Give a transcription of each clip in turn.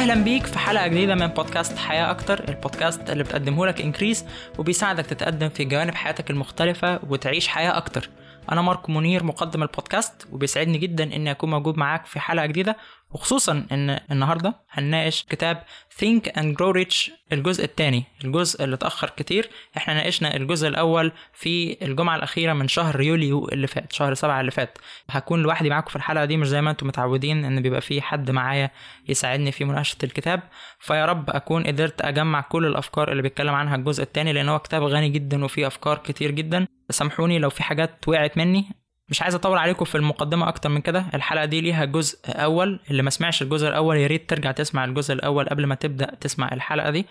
أهلا بيك في حلقة جديدة من بودكاست حياة أكتر البودكاست اللي بتقدمه لك إنكريس وبيساعدك تتقدم في جوانب حياتك المختلفة وتعيش حياة أكتر. أنا ماركو منير مقدم البودكاست وبيسعدني جدا إني أكون موجود معاك في حلقة جديدة وخصوصا إن النهارده هنناقش كتاب Think and Grow Rich الجزء الثاني الجزء اللي اتاخر كتير. إحنا ناقشنا الجزء الأول في الجمعة الأخيرة من شهر يوليو اللي فات شهر سبعة اللي فات. هكون لوحدي معاكم في الحلقة دي مش زي ما أنتم متعودين إن بيبقى في حد معايا يساعدني في مناقشة الكتاب. فيا رب أكون قدرت أجمع كل الأفكار اللي بيتكلم عنها الجزء الثاني لأن هو كتاب غني جدا وفيه أفكار كتير جدا. سامحوني لو في حاجات وقعت مني. مش عايز أطول عليكم في المقدمة أكتر من كده. الحلقة دي ليها جزء أول. اللي ما سمعش الجزء الأول يا ريت ترجع تسمع الجزء الأول قبل ما تبدأ تسمع الحلقة دي.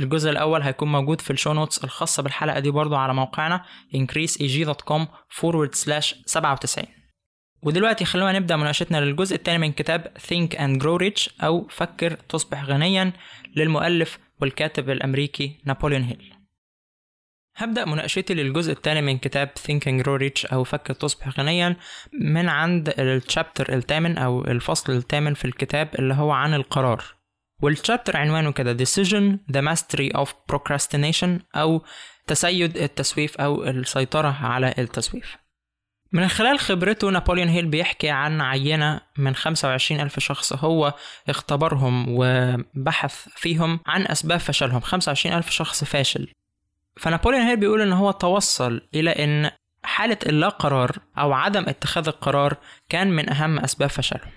الجزء الأول هيكون موجود في ال show notes الخاصة بالحلقة دي برضو على موقعنا increaseeg.com forward slash 97 ودلوقتي خلونا نبدأ مناقشتنا للجزء الثاني من كتاب Think and Grow Rich أو فكر تصبح غنيا للمؤلف والكاتب الأمريكي نابليون هيل. هبدأ مناقشتي للجزء الثاني من كتاب Think and Grow Rich أو فكر تصبح غنيا من عند الشابتر الثامن أو الفصل الثامن في الكتاب اللي هو عن القرار. والشابتر عنوانه كده Decision the Mastery of Procrastination أو تسيد التسويف أو السيطرة على التسويف. من خلال خبرته نابليون هيل بيحكي عن عينة من 25 ألف شخص هو اختبرهم وبحث فيهم عن أسباب فشلهم. 25 ألف شخص فاشل. فنابليون هيل بيقول إن هو توصل إلى إن حالة اللا قرار أو عدم اتخاذ القرار كان من أهم أسباب فشلهم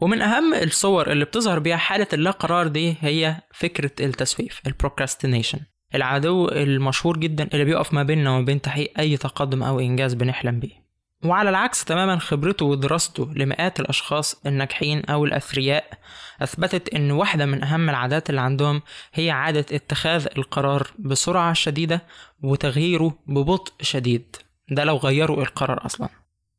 ومن أهم الصور اللي بتظهر بيها حالة اللا قرار دي هي فكرة التسويف ال procrastination العدو المشهور جدا اللي بيقف ما بيننا وما بين تحقيق أي تقدم أو إنجاز بنحلم بيه. وعلى العكس تماما خبرته ودراسته لمئات الأشخاص الناجحين أو الأثرياء أثبتت أن واحدة من أهم العادات اللي عندهم هي عادة اتخاذ القرار بسرعة شديدة وتغييره ببطء شديد. ده لو غيروا القرار أصلا.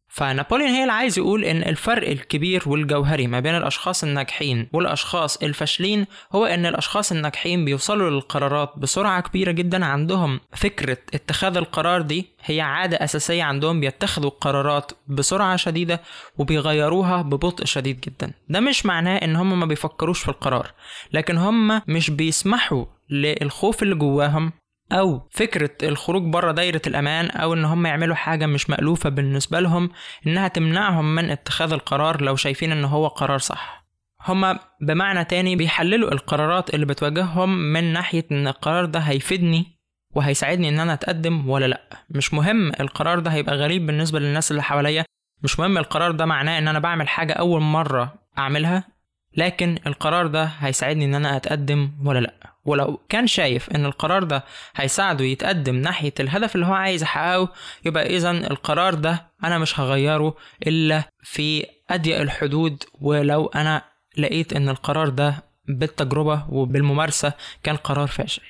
فنابليون هيل عايز يقول إن الفرق الكبير والجوهري ما بين الأشخاص الناجحين والأشخاص الفاشلين هو إن الأشخاص الناجحين بيوصلوا للقرارات بسرعة كبيرة جدا عندهم. فكرة اتخاذ القرار دي هي عادة أساسية عندهم بيتخذوا القرارات بسرعة شديدة وبيغيروها ببطء شديد جدا. ده مش معناه إن هم ما بيفكروش في القرار لكن هم مش بيسمحوا للخوف اللي جواهم أو فكرة الخروج بره دايرة الأمان أو إن هم يعملوا حاجة مش مألوفة بالنسبة لهم إنها تمنعهم من اتخاذ القرار لو شايفين إن هو قرار صح. هما بمعنى تاني بيحللوا القرارات اللي بتواجههم من ناحية إن القرار ده هيفيدني وهيساعدني إن أنا أتقدم ولا لأ. مش مهم القرار ده هيبقى غريب بالنسبة للناس اللي حواليا. مش مهم القرار ده معناه إن أنا بعمل حاجة أول مرة أعملها. لكن القرار ده هيساعدني إن أنا أتقدم ولا لأ؟ ولو كان شايف إن القرار ده هيساعده يتقدم ناحية الهدف اللي هو عايز يحققه يبقى اذا القرار ده أنا مش هغيره إلا في أضيق الحدود ولو أنا لقيت إن القرار ده بالتجربة وبالممارسة كان قرار فاشل.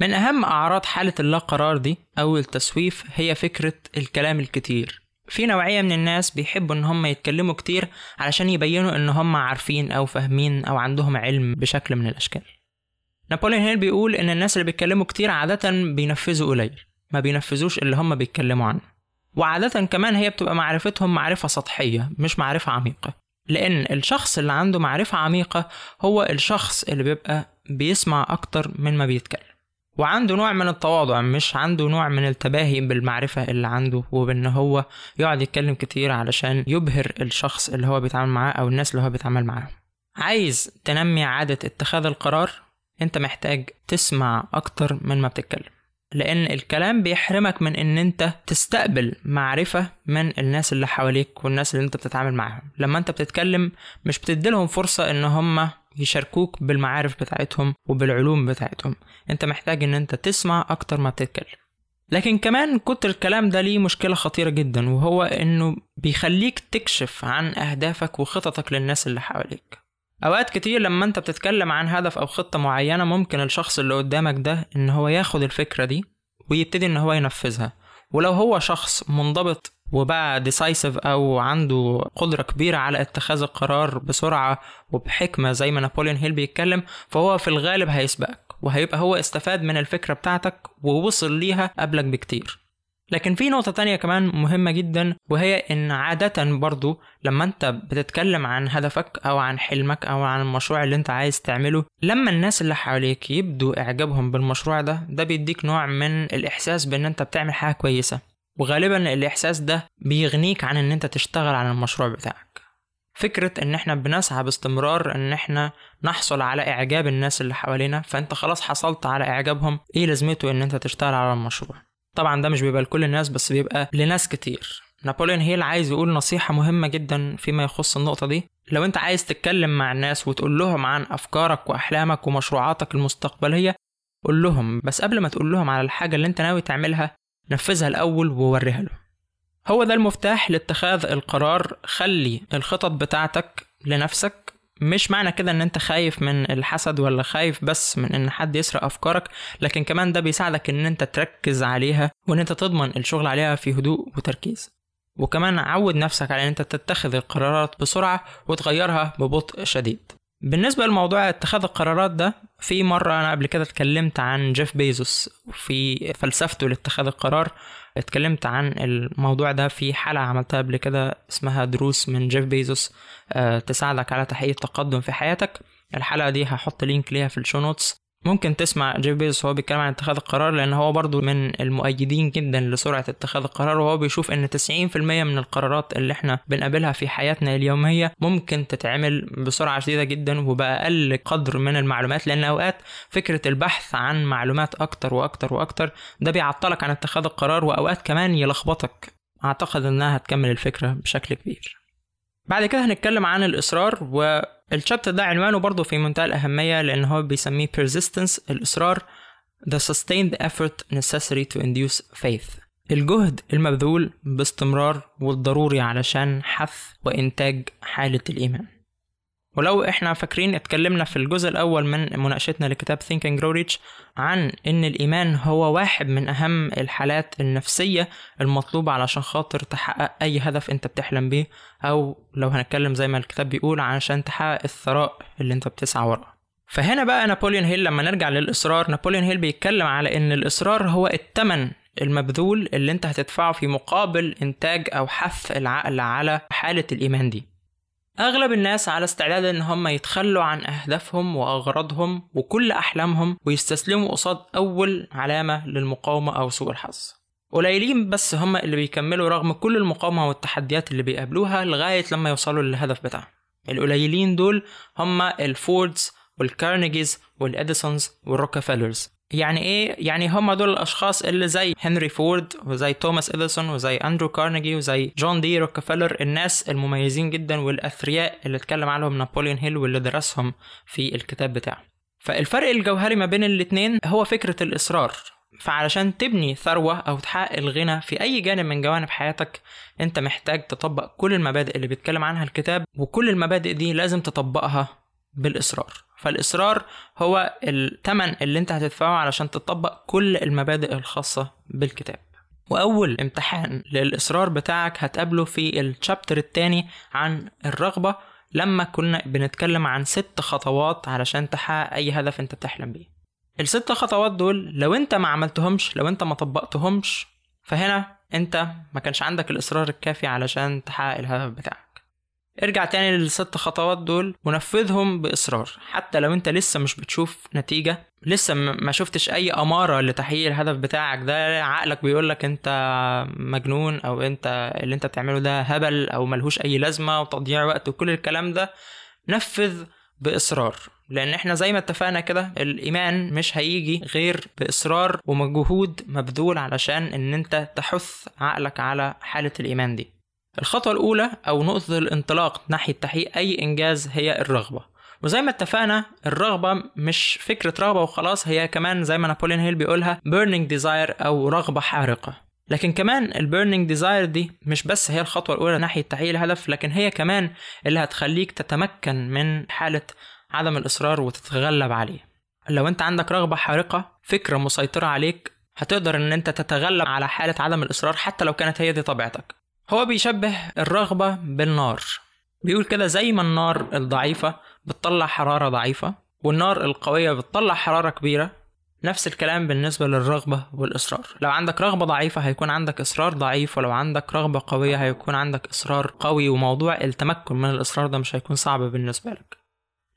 من أهم أعراض حالة اللا قرار دي أو التسويف هي فكرة الكلام الكتير. في نوعية من الناس بيحبوا إن هم يتكلموا كتير علشان يبينوا إن هم عارفين أو فاهمين أو عندهم علم بشكل من الأشكال. نابليون هيل بيقول إن الناس اللي بيتكلموا كتير عادة بينفذوا قليل ما بينفذوش اللي هم بيتكلموا عنه. وعادة كمان هي بتبقى معرفتهم معرفة سطحية مش معرفة عميقة. لأن الشخص اللي عنده معرفة عميقة هو الشخص اللي بيبقى بيسمع أكتر من ما بيتكلم. وعنده نوع من التواضع مش عنده نوع من التباهي بالمعرفة اللي عنده وبإن هو يقعد يتكلم كتير علشان يبهر الشخص اللي هو بيتعامل معاه أو الناس اللي هو بيتعامل معاهم. عايز تنمي عادة اتخاذ القرار؟ أنت محتاج تسمع أكتر من ما بتتكلم لأن الكلام بيحرمك من إن أنت تستقبل معرفة من الناس اللي حواليك والناس اللي أنت بتتعامل معاهم. لما أنت بتتكلم مش بتديلهم فرصة إن هم يشاركوك بالمعارف بتاعتهم وبالعلوم بتاعتهم. انت محتاج ان انت تسمع أكتر ما بتتكلم لكن كمان كتر الكلام ده ليه مشكلة خطيرة جدا وهو انه بيخليك تكشف عن اهدافك وخططك للناس اللي حواليك. أوقات كتير لما انت بتتكلم عن هدف أو خطة معينة ممكن الشخص اللي قدامك ده إن هو ياخد الفكرة دي ويبتدي إن هو ينفذها. ولو هو شخص منضبط وبقى ديسايسيف أو عنده قدرة كبيرة على اتخاذ القرار بسرعة وبحكمة زي ما نابليون هيل بيتكلم فهو في الغالب هيسبقك وهيبقى هو استفاد من الفكرة بتاعتك ووصل ليها قبلك بكتير. لكن في نقطة تانية كمان مهمة جدا وهي إن عادة برضو لما أنت بتتكلم عن هدفك أو عن حلمك أو عن المشروع اللي أنت عايز تعمله لما الناس اللي حواليك يبدوا إعجابهم بالمشروع ده ده بيديك نوع من الإحساس بإن أنت بتعمل حاجة كويسة. وغالبا الإحساس ده بيغنيك عن إن أنت تشتغل على المشروع بتاعك. فكرة إن إحنا بنسعى باستمرار إن إحنا نحصل على إعجاب الناس اللي حوالينا فأنت خلاص حصلت على إعجابهم إيه لازمته إن أنت تشتغل على المشروع؟ طبعا ده مش بيبقى لكل الناس بس بيبقى لناس كتير. نابليون هيل عايز يقول نصيحة مهمة جدا فيما يخص النقطة دي. لو أنت عايز تتكلم مع الناس وتقول لهم عن أفكارك وأحلامك ومشروعاتك المستقبلية قول لهم. بس قبل ما تقول لهم على الحاجة اللي أنت ناوي تعملها نفذها الأول ووريها له هو ده المفتاح لاتخاذ القرار. خلي الخطط بتاعتك لنفسك. مش معنى كده إن أنت خايف من الحسد ولا خايف بس من إن حد يسرق أفكارك لكن كمان ده بيساعدك إن أنت تركز عليها وإن أنت تضمن الشغل عليها في هدوء وتركيز. وكمان عود نفسك على إن أنت تتخذ القرارات بسرعة وتغيرها ببطء شديد. بالنسبة لموضوع اتخاذ القرارات ده في مرة أنا قبل كده اتكلمت عن جيف بيزوس في فلسفته لاتخاذ القرار اتكلمت عن الموضوع ده في حلقة عملتها قبل كده اسمها دروس من جيف بيزوس أه تساعدك على تحقيق التقدم في حياتك. الحلقة دي هحط link ليها في ال show notes. ممكن تسمع جيف بيزوس وهو بيتكلم عن اتخاذ القرار لأن هو برضو من المؤيدين جدا لسرعة اتخاذ القرار وهو بيشوف إن 90% من القرارات اللي إحنا بنقابلها في حياتنا اليومية ممكن تتعمل بسرعة شديدة جدا وبأقل قدر من المعلومات لأن أوقات فكرة البحث عن معلومات أكتر وأكتر وأكتر ده بيعطلك عن اتخاذ القرار وأوقات كمان يلخبطك. أعتقد إنها هتكمل الفكرة بشكل كبير. بعد كده هنتكلم عن الإصرار والشابتر ده عنوانه برضه في منتهى الأهمية لأن هو بيسميه persistence. الإصرار the sustained effort necessary to induce faith. الجهد المبذول باستمرار والضروري علشان حث وإنتاج حالة الإيمان. ولو إحنا فاكرين اتكلمنا في الجزء الأول من مناقشتنا لكتاب Think and Grow Rich عن إن الإيمان هو واحد من أهم الحالات النفسية المطلوبة علشان خاطر تحقق أي هدف أنت بتحلم بيه أو لو هنتكلم زي ما الكتاب بيقول علشان تحقق الثراء اللي أنت بتسعى وراه. فهنا بقى نابليون هيل لما نرجع للإصرار نابليون هيل بيتكلم على إن الإصرار هو الثمن المبذول اللي أنت هتدفعه في مقابل إنتاج أو حث العقل على حالة الإيمان دي. أغلب الناس على استعداد إن هم يتخلوا عن أهدافهم وأغراضهم وكل أحلامهم ويستسلموا قصاد أول علامة للمقاومة أو سوء الحظ. قليلين بس هم اللي بيكملوا رغم كل المقاومة والتحديات اللي بيقابلوها لغاية لما يوصلوا للهدف بتاعهم. القليلين دول هم الفوردز والكارنيجيز والإديسونز والروكفلرز يعني إيه؟ يعني هم دول الأشخاص اللي زي هنري فورد وزي توماس إديسون وزي أندرو كارنيجي وزي جون دي روكفلر الناس المميزين جدا والأثرياء اللي اتكلم عنهم نابليون هيل واللي درسهم في الكتاب بتاعه. فالفرق الجوهري ما بين الاتنين هو فكرة الإصرار. فعلشان تبني ثروة أو تحقق الغنى في أي جانب من جوانب حياتك أنت محتاج تطبق كل المبادئ اللي بيتكلم عنها الكتاب وكل المبادئ دي لازم تطبقها بالإصرار. فالإصرار هو الثمن اللي انت هتدفعه علشان تطبق كل المبادئ الخاصة بالكتاب. وأول امتحان للإصرار بتاعك هتقابله في الشابتر التاني عن الرغبة لما كنا بنتكلم عن ست خطوات علشان تحقق أي هدف انت بتحلم بيه. الست خطوات دول لو انت ما عملتهمش لو انت ما طبقتهمش فهنا انت ما كانش عندك الإصرار الكافي علشان تحقق الهدف بتاعك. ارجع تاني للست خطوات دول ونفذهم بإصرار. حتى لو انت لسه مش بتشوف نتيجة لسه ما شفتش أي أمارة لتحقيق الهدف بتاعك ده عقلك بيقولك انت مجنون أو انت اللي انت بتعمله ده هبل أو ملهوش أي لازمة وتضييع وقت وكل الكلام ده نفذ بإصرار. لأن إحنا زي ما اتفقنا كده الإيمان مش هيجي غير بإصرار ومجهود مبذول علشان إن أنت تحث عقلك على حالة الإيمان دي. الخطوة الأولى أو نقطة الانطلاق ناحية تحقيق أي إنجاز هي الرغبة. وزي ما اتفقنا الرغبة مش فكرة رغبة وخلاص هي كمان زي ما نابوليون هيل بيقولها burning desire أو رغبة حارقة. لكن كمان ال burning desire دي مش بس هي الخطوة الأولى ناحية تحقيق الهدف لكن هي كمان اللي هتخليك تتمكن من حالة عدم الإصرار وتتغلب عليه. لو أنت عندك رغبة حارقة فكرة مسيطرة عليك هتقدر إن أنت تتغلب على حالة عدم الإصرار حتى لو كانت هي دي طبيعتك. هو بيشبه الرغبة بالنار. بيقول كده زي ما النار الضعيفة بتطلع حرارة ضعيفة والنار القوية بتطلع حرارة كبيرة. نفس الكلام بالنسبة للرغبة والإصرار. لو عندك رغبة ضعيفة هيكون عندك إصرار ضعيف ولو عندك رغبة قوية هيكون عندك إصرار قوي وموضوع التمكن من الإصرار ده مش هيكون صعب بالنسبة لك.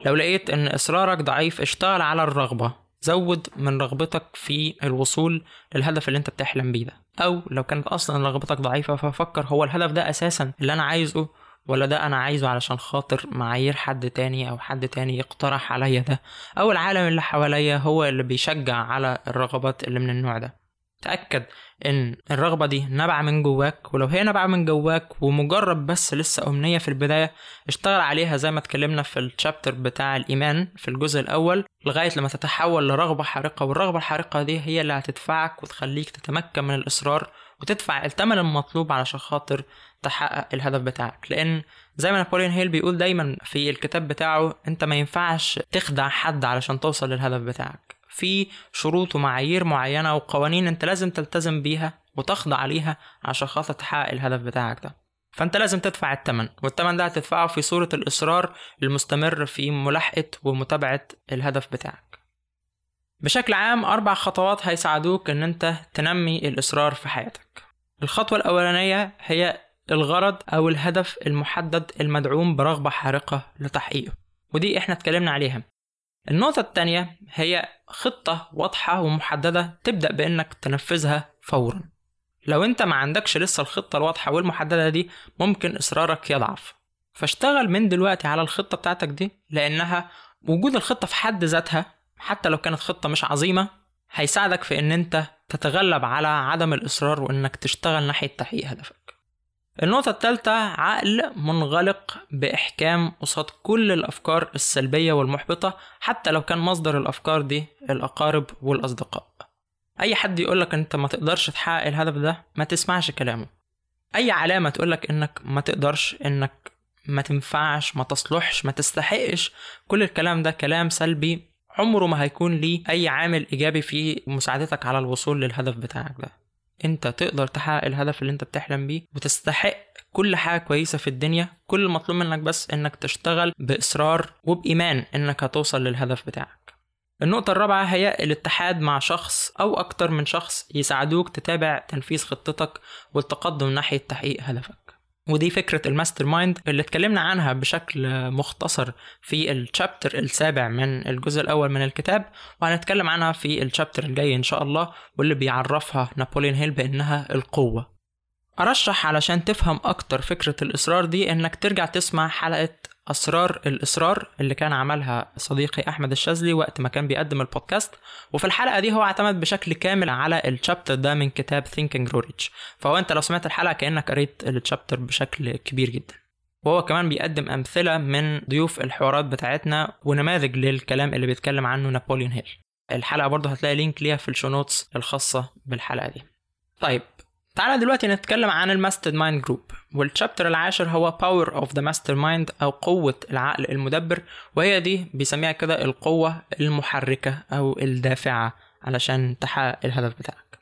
لو لقيت إن إصرارك ضعيف اشتغل على الرغبة. زود من رغبتك في الوصول للهدف اللي انت بتحلم بيه ده. أو لو كانت أصلا رغبتك ضعيفة ففكر هو الهدف ده أساسا اللي أنا عايزه ولا ده أنا عايزه علشان خاطر معايير حد تاني أو حد تاني يقترح عليا ده. أو العالم اللي حواليا هو اللي بيشجع على الرغبات اللي من النوع ده. تأكد إن الرغبة دي نابعة من جواك ولو هي نابعة من جواك ومجرد بس لسه أمنية في البداية اشتغل عليها زي ما اتكلمنا في الشابتر بتاع الإيمان في الجزء الأول لغاية لما تتحول لرغبة حارقة والرغبة الحارقة دي هي اللي هتدفعك وتخليك تتمكن من الإصرار وتدفع الثمن المطلوب علشان خاطر تحقق الهدف بتاعك. لأن زي ما نابوليون هيل بيقول دايما في الكتاب بتاعه أنت ما ينفعش تخدع حد علشان توصل للهدف بتاعك. في شروط ومعايير معينة وقوانين أنت لازم تلتزم بيها وتخضع ليها عشان خاطر تحقق الهدف بتاعك ده. فأنت لازم تدفع الثمن والثمن ده هتدفعه في صورة الإصرار المستمر في ملاحقة ومتابعة الهدف بتاعك. بشكل عام أربع خطوات هيساعدوك إن أنت تنمي الإصرار في حياتك. الخطوة الأولانية هي الغرض أو الهدف المحدد المدعوم برغبة حارقة لتحقيقه ودي إحنا اتكلمنا عليها. النقطة التانية هي خطة واضحة ومحددة تبدأ بإنك تنفذها فورا. لو أنت ما عندكش لسه الخطة الواضحة والمحددة دي ممكن إصرارك يضعف. فاشتغل من دلوقتي على الخطة بتاعتك دي لأنها وجود الخطة في حد ذاتها حتى لو كانت خطة مش عظيمة هيساعدك في إن أنت تتغلب على عدم الإصرار وإنك تشتغل ناحية تحقيق هدفك. النقطة الثالثة عقل منغلق بإحكام قصاد كل الأفكار السلبية والمحبطة حتى لو كان مصدر الأفكار دي الأقارب والأصدقاء. أي حد يقولك أنت ما تقدرش تحقق الهدف ده ما تسمعش كلامه. أي علامة تقولك إنك ما تقدرش إنك ما تنفعش ما تصلحش ما تستحقش كل الكلام ده كلام سلبي عمره ما هيكون ليه أي عامل إيجابي في مساعدتك على الوصول للهدف بتاعك ده. انت تقدر تحقق الهدف اللي انت بتحلم بيه وتستحق كل حاجة كويسة في الدنيا. كل المطلوب منك بس انك تشتغل بإصرار وبإيمان انك هتوصل للهدف بتاعك. النقطة الرابعة هي الاتحاد مع شخص أو أكتر من شخص يساعدوك تتابع تنفيذ خطتك والتقدم ناحية تحقيق هدفك. ودي فكرة ال mastermind اللي اتكلمنا عنها بشكل مختصر في ال chapter السابع من الجزء الأول من الكتاب وهنتكلم عنها في ال chapter الجاي إن شاء الله واللي بيعرفها نابوليون هيل بأنها القوة. أرشح علشان تفهم أكتر فكرة الإصرار دي إنك ترجع تسمع حلقة أسرار الإصرار اللي كان عملها صديقي أحمد الشاذلي وقت ما كان بيقدم البودكاست. وفي الحلقة دي هو اعتمد بشكل كامل على ال chapter ده من كتاب Think and Grow Rich فهو أنت لو سمعت الحلقة كأنك قريت ال chapter بشكل كبير جدا. وهو كمان بيقدم أمثلة من ضيوف الحوارات بتاعتنا ونماذج للكلام اللي بيتكلم عنه نابوليون هيل. الحلقة برضه هتلاقي link ليها في ال show notes الخاصة بالحلقة دي. طيب تعالى دلوقتي نتكلم عن ال mastermind group. وال chapter العاشر هو power of the mastermind أو قوة العقل المدبر وهي دي بيسميها كده القوة المحركة أو الدافعة علشان تحقق الهدف بتاعك.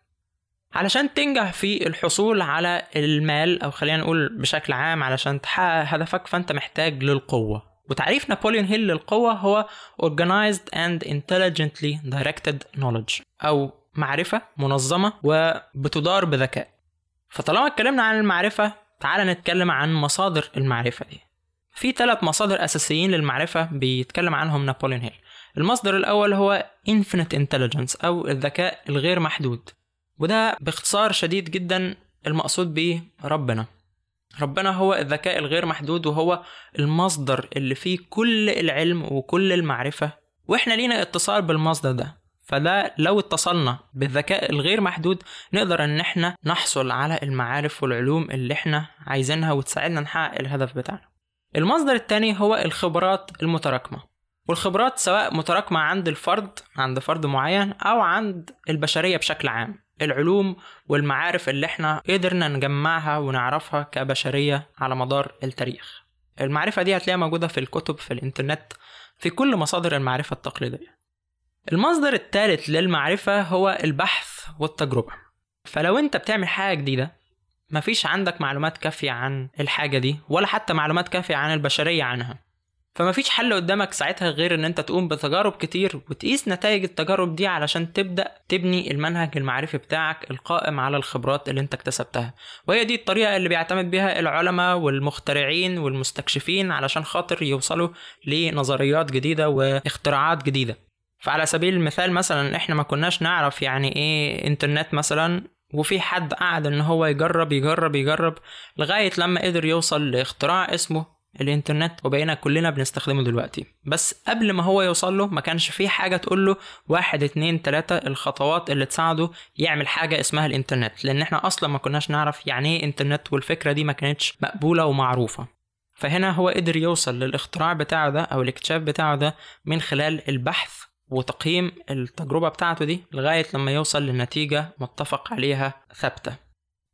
علشان تنجح في الحصول على المال أو خلينا نقول بشكل عام علشان تحقق هدفك فأنت محتاج للقوة. وتعريف نابليون هيل للقوة هو organized and intelligently directed knowledge أو معرفة منظمة وبتدار بذكاء. فطالما اتكلمنا عن المعرفة تعال نتكلم عن مصادر المعرفة دي. في ثلاث مصادر أساسيين للمعرفة بيتكلم عنهم نابوليون هيل. المصدر الأول هو infinite intelligence أو الذكاء الغير محدود. وده باختصار شديد جدا المقصود به ربنا. ربنا هو الذكاء الغير محدود وهو المصدر اللي فيه كل العلم وكل المعرفة. وإحنا لينا اتصال بالمصدر ده. فده لو اتصلنا بالذكاء الغير محدود نقدر ان إحنا نحصل على المعارف والعلوم اللي إحنا عايزينها وتساعدنا نحقق الهدف بتاعنا. المصدر التاني هو الخبرات المتراكمة. والخبرات سواء متراكمة عند الفرد عند فرد معين أو عند البشرية بشكل عام. العلوم والمعارف اللي إحنا قدرنا نجمعها ونعرفها كبشرية على مدار التاريخ. المعرفة دي هتلاقيها موجودة في الكتب في الإنترنت في كل مصادر المعرفة التقليدية. المصدر الثالث للمعرفة هو البحث والتجربة. فلو انت بتعمل حاجة جديدة مفيش عندك معلومات كافية عن الحاجة دي ولا حتى معلومات كافية عن البشرية عنها. فمفيش حل قدامك ساعتها غير إن انت تقوم بتجارب كتير وتقيس نتائج التجارب دي علشان تبدأ تبني المنهج المعرفي بتاعك القائم على الخبرات اللي انت اكتسبتها. وهي دي الطريقة اللي بيعتمد بيها العلماء والمخترعين والمستكشفين علشان خاطر يوصلوا لنظريات جديدة واختراعات جديدة. فعلى سبيل المثال مثلا إحنا ما كناش نعرف يعني إيه إنترنت مثلا وفي حد قعد إن هو يجرب يجرب يجرب لغاية لما قدر يوصل لاختراع اسمه الإنترنت وبقينا كلنا بنستخدمه دلوقتي. بس قبل ما هو يوصل له ما كانش في حاجة تقول له واحد اتنين تلاتة الخطوات اللي تساعده يعمل حاجة اسمها الإنترنت. لأن إحنا أصلا ما كناش نعرف يعني إيه إنترنت والفكرة دي ما كانتش مقبولة ومعروفة. فهنا هو قدر يوصل للاختراع بتاعه ده أو الاكتشاف بتاعه ده من خلال البحث وتقييم التجربة بتاعته دي لغاية لما يوصل لنتيجة متفق عليها ثابتة.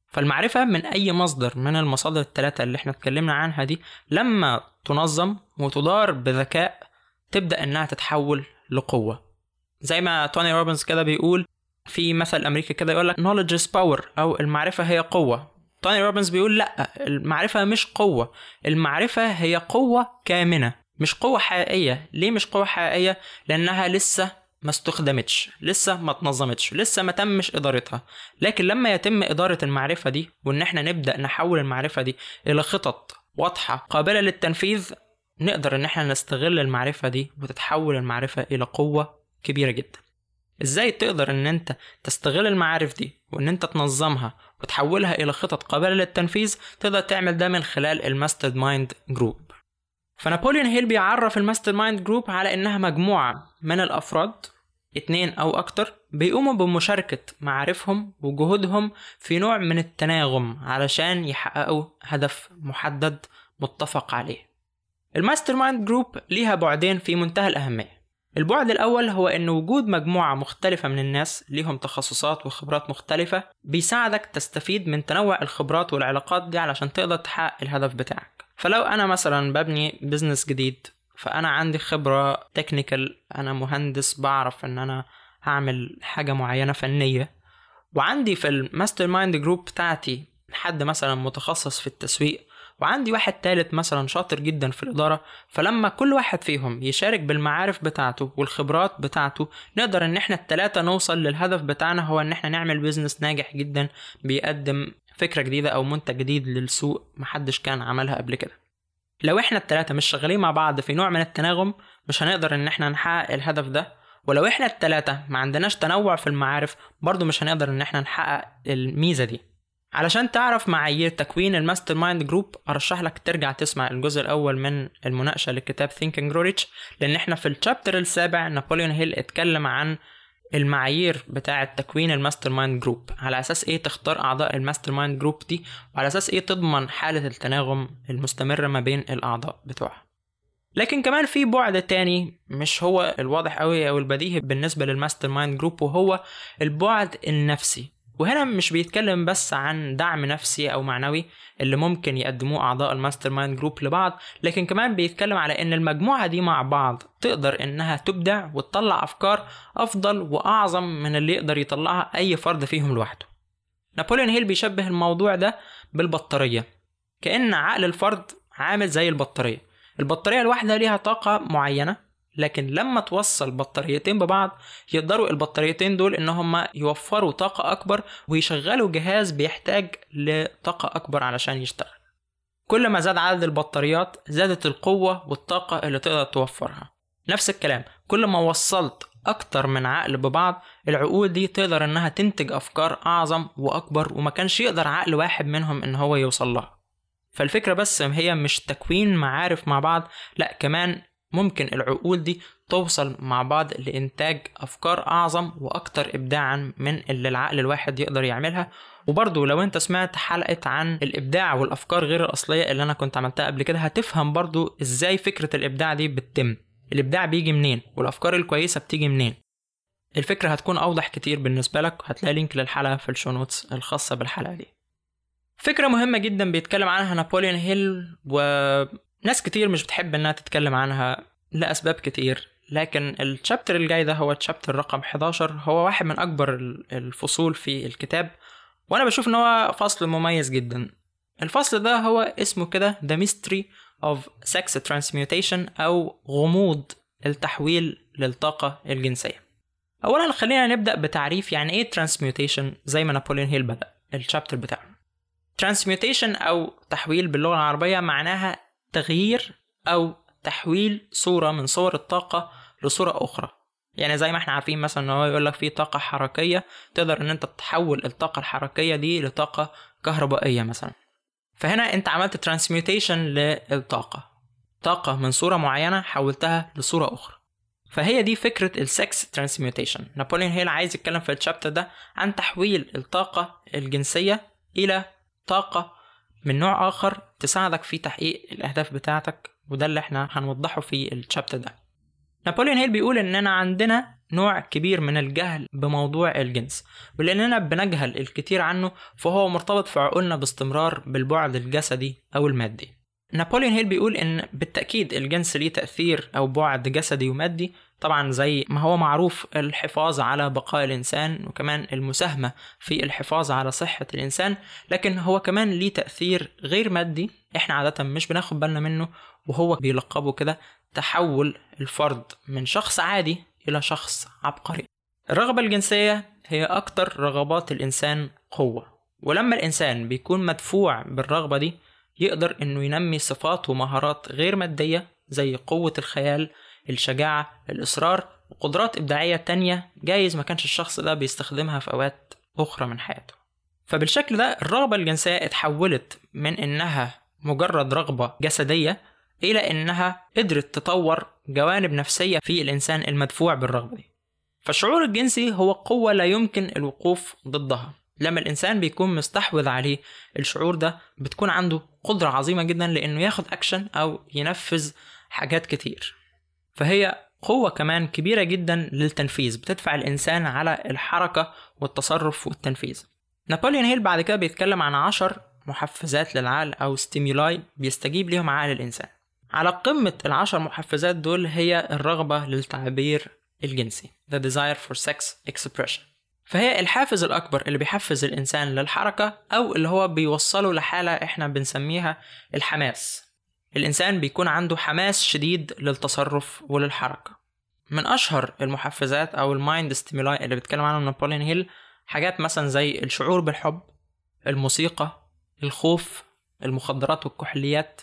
فالمعرفة من أي مصدر من المصادر الثلاثة اللي إحنا اتكلمنا عنها دي لما تنظم وتدار بذكاء تبدأ إنها تتحول لقوة. زي ما توني روبنز كده بيقول في مثل أمريكي كده يقول لك knowledge is power أو المعرفة هي قوة. توني روبنز بيقول لأ المعرفة مش قوة المعرفة هي قوة كامنة. مش قوة حقيقية. ليه مش قوة حقيقية؟ لأنها لسه ما استخدمتش لسه ما اتنظمتش لسه ما تمش إدارتها. لكن لما يتم إدارة المعرفة دي وإن إحنا نبدأ نحول المعرفة دي إلى خطط واضحة قابلة للتنفيذ نقدر إن إحنا نستغل المعرفة دي وتتحول المعرفة إلى قوة كبيرة جدا. إزاي تقدر إن أنت تستغل المعارف دي وإن أنت تنظمها وتحولها إلى خطط قابلة للتنفيذ؟ تقدر تعمل ده من خلال ال mastermind group. فنابوليون هيل بيعرف ال mastermind group على إنها مجموعة من الأفراد اتنين أو أكتر بيقوموا بمشاركة معارفهم وجهودهم في نوع من التناغم علشان يحققوا هدف محدد متفق عليه. ال mastermind group ليها بعدين في منتهى الأهمية. البعد الأول هو إن وجود مجموعة مختلفة من الناس ليهم تخصصات وخبرات مختلفة بيساعدك تستفيد من تنوع الخبرات والعلاقات دي علشان تقدر تحقق الهدف بتاعك. فلو أنا مثلا ببني business جديد فأنا عندي خبرة technical أنا مهندس بعرف إن أنا هعمل حاجة معينة فنية وعندي في ال mastermind group بتاعتي حد مثلا متخصص في التسويق وعندي واحد تالت مثلا شاطر جدا في الإدارة فلما كل واحد فيهم يشارك بالمعارف بتاعته والخبرات بتاعته نقدر إن إحنا التلاتة نوصل للهدف بتاعنا هو إن إحنا نعمل business ناجح جدا بيقدم فكرة جديدة أو منتج جديد للسوق محدش كان عملها قبل كده. لو إحنا التلاتة مش شغالين مع بعض في نوع من التناغم مش هنقدر إن إحنا نحقق الهدف ده. ولو إحنا التلاتة ما عندناش تنوع في المعارف برضو مش هنقدر إن إحنا نحقق الميزة دي. علشان تعرف معايير تكوين ال mastermind group أرشح لك ترجع تسمع الجزء الأول من المناقشة لكتاب Grow Rich لأن إحنا في ال chapter السابع نابليون هيل اتكلم عن المعايير بتاعة تكوين ال mastermind group. على أساس إيه تختار أعضاء ال mastermind group دي؟ وعلى أساس إيه تضمن حالة التناغم المستمرة ما بين الأعضاء بتوعها؟ لكن كمان في بعد تاني مش هو الواضح قوي أو البديهي بالنسبة للماستر مايند جروب وهو البعد النفسي. وهنا مش بيتكلم بس عن دعم نفسي أو معنوي اللي ممكن يقدموه أعضاء ال mastermind group لبعض لكن كمان بيتكلم على إن المجموعة دي مع بعض تقدر إنها تبدع وتطلع أفكار أفضل وأعظم من اللي يقدر يطلعها أي فرد فيهم لوحده. نابليون هيل بيشبه الموضوع ده بالبطارية. كأن عقل الفرد عامل زي البطارية. البطارية الواحدة ليها طاقة معينة لكن لما توصل بطاريتين ببعض يقدروا البطاريتين دول إن هم يوفروا طاقة أكبر ويشغلوا جهاز بيحتاج لطاقة أكبر علشان يشتغل. كل ما زاد عدد البطاريات زادت القوة والطاقة اللي تقدر توفرها. نفس الكلام كل ما وصلت أكتر من عقل ببعض العقول دي تقدر إنها تنتج أفكار أعظم وأكبر وما كانش يقدر عقل واحد منهم إن هو يوصل لها. فالفكرة بس هي مش تكوين معارف مع بعض لأ كمان ممكن العقول دي توصل مع بعض لإنتاج أفكار أعظم وأكتر إبداعا من اللي العقل الواحد يقدر يعملها. وبرضه لو أنت سمعت حلقة عن الإبداع والأفكار غير الأصلية اللي أنا كنت عملتها قبل كده هتفهم برضه إزاي فكرة الإبداع دي بتتم. الإبداع بيجي منين؟ والأفكار الكويسة بتيجي منين؟ الفكرة هتكون أوضح كتير بالنسبة لك هتلاقي link للحلقة في ال show notes الخاصة بالحلقة دي. فكرة مهمة جدا بيتكلم عنها نابوليون هيل و ناس كتير مش بتحب إنها تتكلم عنها لأسباب كتير لكن ال chapter الجاي ده هو ال chapter رقم 11 هو واحد من أكبر الفصول في الكتاب وأنا بشوف إن هو فصل مميز جدا. الفصل ده هو اسمه كده The Mystery of Sex Transmutation أو غموض التحويل للطاقة الجنسية. أولا خلينا نبدأ بتعريف يعني إيه Transmutation زي ما نابوليون هيل بدأ الشابتر بتاعه. Transmutation أو تحويل باللغة العربية معناها تغيير أو تحويل صورة من صور الطاقة لصورة أخرى. يعني زي ما إحنا عارفين مثلا إن هو يقول لك في طاقة حركية تقدر إن أنت تحول الطاقة الحركية دي لطاقة كهربائية مثلا. فهنا أنت عملت transmutation للطاقة. طاقة من صورة معينة حولتها لصورة أخرى. فهي دي فكرة ال sex transmutation نابوليون هيل عايز يتكلم في ال chapter ده عن تحويل الطاقة الجنسية إلى طاقة من نوع آخر تساعدك في تحقيق الأهداف بتاعتك وده اللي إحنا هنوضحه في ال chapter ده. نابوليون هيل بيقول إننا عندنا نوع كبير من الجهل بموضوع الجنس ولأننا بنجهل الكثير عنه فهو مرتبط في عقولنا باستمرار بالبعد الجسدي أو المادي. نابوليون هيل بيقول إن بالتأكيد الجنس ليه تأثير أو بعد جسدي ومادي طبعا زي ما هو معروف الحفاظ على بقاء الإنسان وكمان المساهمة في الحفاظ على صحة الإنسان لكن هو كمان ليه تأثير غير مادي. إحنا عادة مش بناخد بالنا منه وهو بيلقبه كده تحول الفرد من شخص عادي إلى شخص عبقري. الرغبة الجنسية هي أكتر رغبات الإنسان قوة ولما الإنسان بيكون مدفوع بالرغبة دي يقدر إنه ينمي صفات ومهارات غير مادية زي قوة الخيال الشجاعة الإصرار وقدرات إبداعية تانية جايز ما كانش الشخص ده بيستخدمها في أوقات أخرى من حياته. فبالشكل ده الرغبة الجنسية اتحولت من إنها مجرد رغبة جسدية إلى إنها قدرت تطور جوانب نفسية في الإنسان المدفوع بالرغبة دي. فالشعور الجنسي هو قوة لا يمكن الوقوف ضدها. لما الإنسان بيكون مستحوذ عليه الشعور ده بتكون عنده قدرة عظيمة جدا لأنه ياخد أكشن أو ينفذ حاجات كتير. فهي قوة كمان كبيرة جدا للتنفيذ بتدفع الإنسان على الحركة والتصرف والتنفيذ. نابوليون هيل بعد كده بيتكلم عن عشر محفزات للعقل أو stimuli بيستجيب ليهم عقل الإنسان. على قمة العشر محفزات دول هي الرغبة للتعبير الجنسي The desire for sex expression. فهي الحافز الأكبر اللي بيحفز الإنسان للحركة أو اللي هو بيوصله لحالة إحنا بنسميها الحماس. الإنسان بيكون عنده حماس شديد للتصرف وللحركة. من أشهر المحفزات أو ال mind stimuli اللي بيتكلم عنهم نابوليون هيل حاجات مثلا زي الشعور بالحب الموسيقى الخوف المخدرات والكحوليات.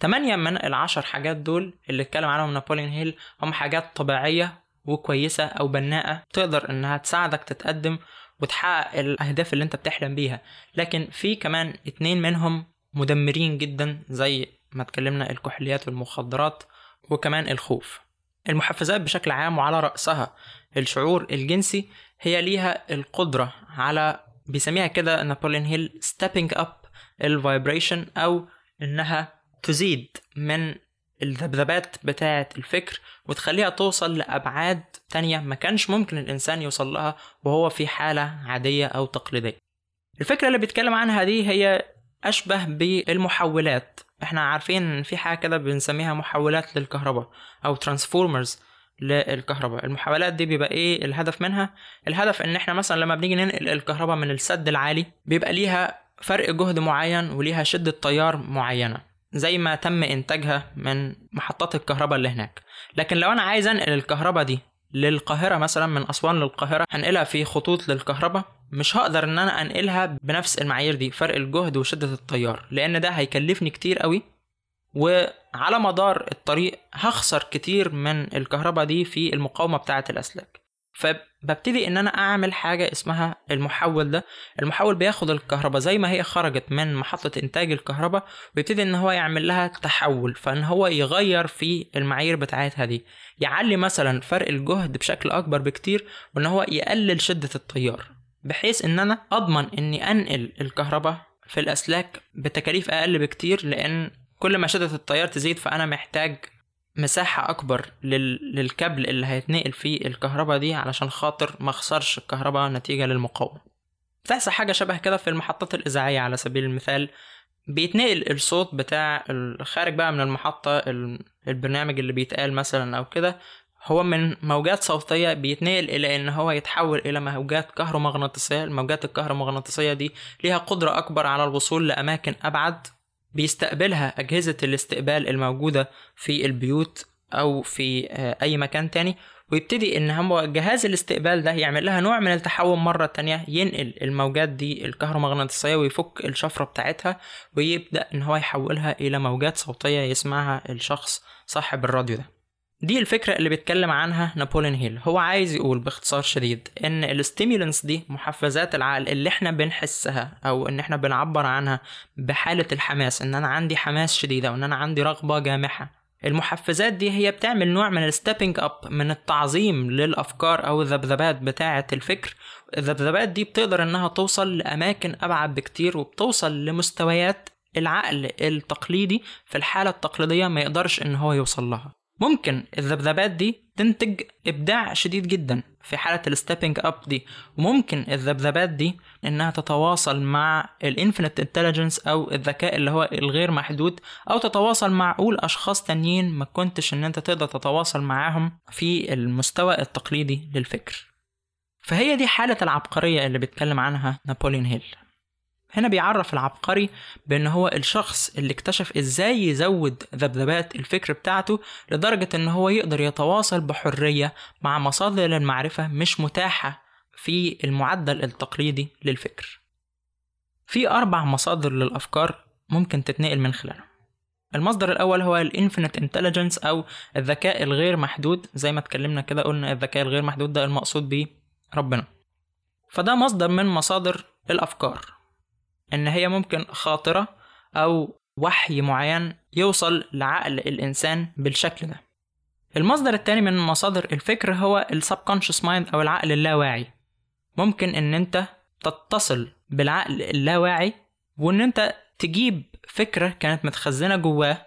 تمانية من العشر حاجات دول اللي اتكلم عنهم نابوليون هيل هم حاجات طبيعية وكويسة أو بناءة تقدر إنها تساعدك تتقدم وتحقق الأهداف اللي أنت بتحلم بيها. لكن في كمان اتنين منهم مدمرين جدا زي ما اتكلمنا الكحوليات والمخدرات وكمان الخوف. المحفزات بشكل عام وعلى رأسها الشعور الجنسي هي ليها القدرة على بيسميها كده نابوليون هيل stepping up ال vibration أو إنها تزيد من الذبذبات بتاعة الفكر وتخليها توصل لأبعاد تانية ما كانش ممكن الإنسان يوصل لها وهو في حالة عادية أو تقليدية. الفكرة اللي بيتكلم عنها دي هي أشبه بالمحولات. إحنا عارفين في حاجة كده بنسميها محولات للكهرباء أو transformers للكهرباء. المحولات دي بيبقى إيه الهدف منها؟ الهدف إن إحنا مثلا لما بنيجي ننقل الكهرباء من السد العالي بيبقى ليها فرق جهد معين وليها شدة تيار معينة زي ما تم إنتاجها من محطات الكهرباء اللي هناك. لكن لو أنا عايز أنقل الكهرباء دي للقاهرة مثلا من أسوان للقاهرة هنقلها في خطوط للكهرباء. مش هقدر إن أنا أنقلها بنفس المعايير دي فرق الجهد وشدة التيار لأن ده هيكلفني كتير قوي. وعلى مدار الطريق هخسر كتير من الكهرباء دي في المقاومة بتاعة الأسلاك. فببتدي إن أنا أعمل حاجة اسمها المحول ده. المحول بياخد الكهرباء زي ما هي خرجت من محطة إنتاج الكهرباء ويبتدي إن هو يعمل لها تحول فإن هو يغير في المعايير بتاعتها دي. يعلي مثلا فرق الجهد بشكل أكبر بكتير وإن هو يقلل شدة التيار بحيث إن أنا أضمن إني أنقل الكهرباء في الأسلاك بتكاليف أقل بكتير لأن كل ما شدة التيار تزيد فأنا محتاج مساحة أكبر لل... للكابل اللي هيتنقل فيه الكهرباء دي علشان خاطر ما اخسرش الكهرباء نتيجة للمقاومة. بتحصل حاجة شبه كده في المحطات الإذاعية على سبيل المثال. بيتنقل الصوت بتاع الخارج بقى من المحطة البرنامج اللي بيتقال مثلا أو كده. هو من موجات صوتية بيتنقل إلى إن هو يتحول إلى موجات كهرومغناطيسية. الموجات الكهرومغناطيسية دي ليها قدرة أكبر على الوصول لأماكن أبعد بيستقبلها أجهزة الاستقبال الموجودة في البيوت أو في آه، أي مكان تاني ويبتدي إن هو جهاز الاستقبال ده يعمل لها نوع من التحويل مرة تانية ينقل الموجات دي الكهرومغناطيسية ويفك الشفرة بتاعتها ويبدأ إن هو يحولها إلى موجات صوتية يسمعها الشخص صاحب الراديو ده. دي الفكرة اللي بيتكلم عنها نابوليون هيل. هو عايز يقول باختصار شديد إن ال stimulants دي محفزات العقل اللي إحنا بنحسها أو إن إحنا بنعبر عنها بحالة الحماس إن أنا عندي حماس شديدة وإن أنا عندي رغبة جامحة. المحفزات دي هي بتعمل نوع من ال stepping up من التعظيم للأفكار أو الذبذبات بتاعة الفكر. الذبذبات دي بتقدر إنها توصل لأماكن أبعد بكتير وبتوصل لمستويات العقل التقليدي في الحالة التقليدية ما يقدرش إن هو يوصل لها. ممكن الذبذبات دي تنتج إبداع شديد جدا في حالة ال stepping up دي. وممكن الذبذبات دي إنها تتواصل مع ال infinite intelligence أو الذكاء اللي هو الغير محدود أو تتواصل مع عقول أشخاص تانيين ما كنتش إن أنت تقدر تتواصل معاهم في المستوى التقليدي للفكر. فهي دي حالة العبقرية اللي بيتكلم عنها نابوليون هيل. هنا بيعرف العبقري بأن هو الشخص اللي اكتشف إزاي يزود ذبذبات الفكر بتاعته لدرجة إن هو يقدر يتواصل بحرية مع مصادر المعرفة مش متاحة في المعدل التقليدي للفكر. في أربع مصادر للأفكار ممكن تتنقل من خلالهم. المصدر الأول هو ال infinite intelligence أو الذكاء الغير محدود. زي ما اتكلمنا كده قلنا الذكاء الغير محدود ده المقصود بيه ربنا. فده مصدر من مصادر الأفكار. إن هي ممكن خاطرة أو وحي معين يوصل لعقل الإنسان بالشكل ده. المصدر التاني من مصادر الفكر هو ال subconscious mind أو العقل اللاواعي. ممكن إن أنت تتصل بالعقل اللاواعي وإن أنت تجيب فكرة كانت متخزنة جواه.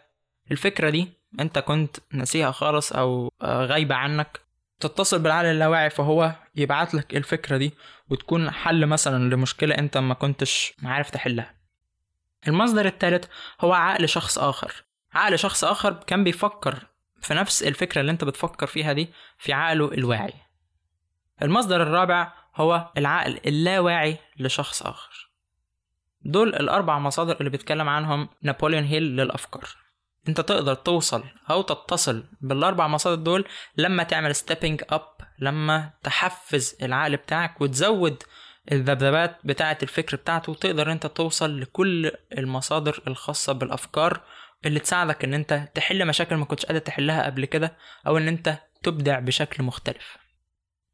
الفكرة دي أنت كنت ناسيها خالص أو غايبة عنك. تتصل بالعقل اللاواعي فهو يبعت لك الفكرة دي وتكون حل مثلا لمشكلة أنت ما كنتش عارف تحلها. المصدر الثالث هو عقل شخص آخر. عقل شخص آخر كان بيفكر في نفس الفكرة اللي أنت بتفكر فيها دي في عقله الواعي. المصدر الرابع هو العقل اللاواعي لشخص آخر. دول الأربع مصادر اللي بيتكلم عنهم نابوليون هيل للأفكار. انت تقدر توصل أو تتصل بالاربع مصادر دول لما تعمل stepping up لما تحفز العقل بتاعك وتزود الذبذبات بتاعة الفكر بتاعته تقدر انت توصل لكل المصادر الخاصة بالأفكار اللي تساعدك ان انت تحل مشاكل ما كنتش قادر تحلها قبل كده أو ان انت تبدع بشكل مختلف.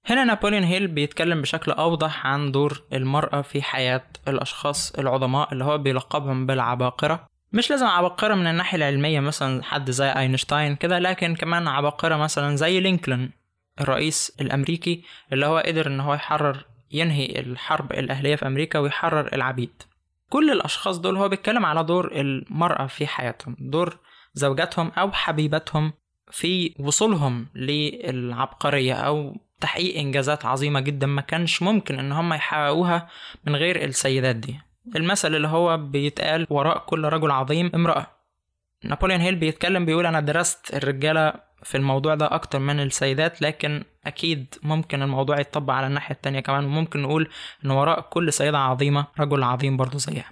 هنا نابوليون هيل بيتكلم بشكل أوضح عن دور المرأة في حياة الأشخاص العظماء اللي هو بيلقبهم بالعباقرة. مش لازم عباقرة من الناحية العلمية مثلا حد زي أينشتاين كده لكن كمان عباقرة مثلا زي لينكولن الرئيس الأمريكي اللي هو قدر إن هو يحرر ينهي الحرب الأهلية في أمريكا ويحرر العبيد. كل الأشخاص دول هو بيتكلم على دور المرأة في حياتهم دور زوجاتهم أو حبيبتهم في وصولهم للعبقرية أو تحقيق إنجازات عظيمة جدا ما كانش ممكن إن هم يحققوها من غير السيدات دي. المثل اللي هو بيتقال وراء كل رجل عظيم امرأة. نابوليون هيل بيتكلم بيقول أنا درست الرجالة في الموضوع ده أكتر من السيدات لكن أكيد ممكن الموضوع يتطبق على الناحية التانية كمان. وممكن نقول إن وراء كل سيدة عظيمة رجل عظيم برضه زيها.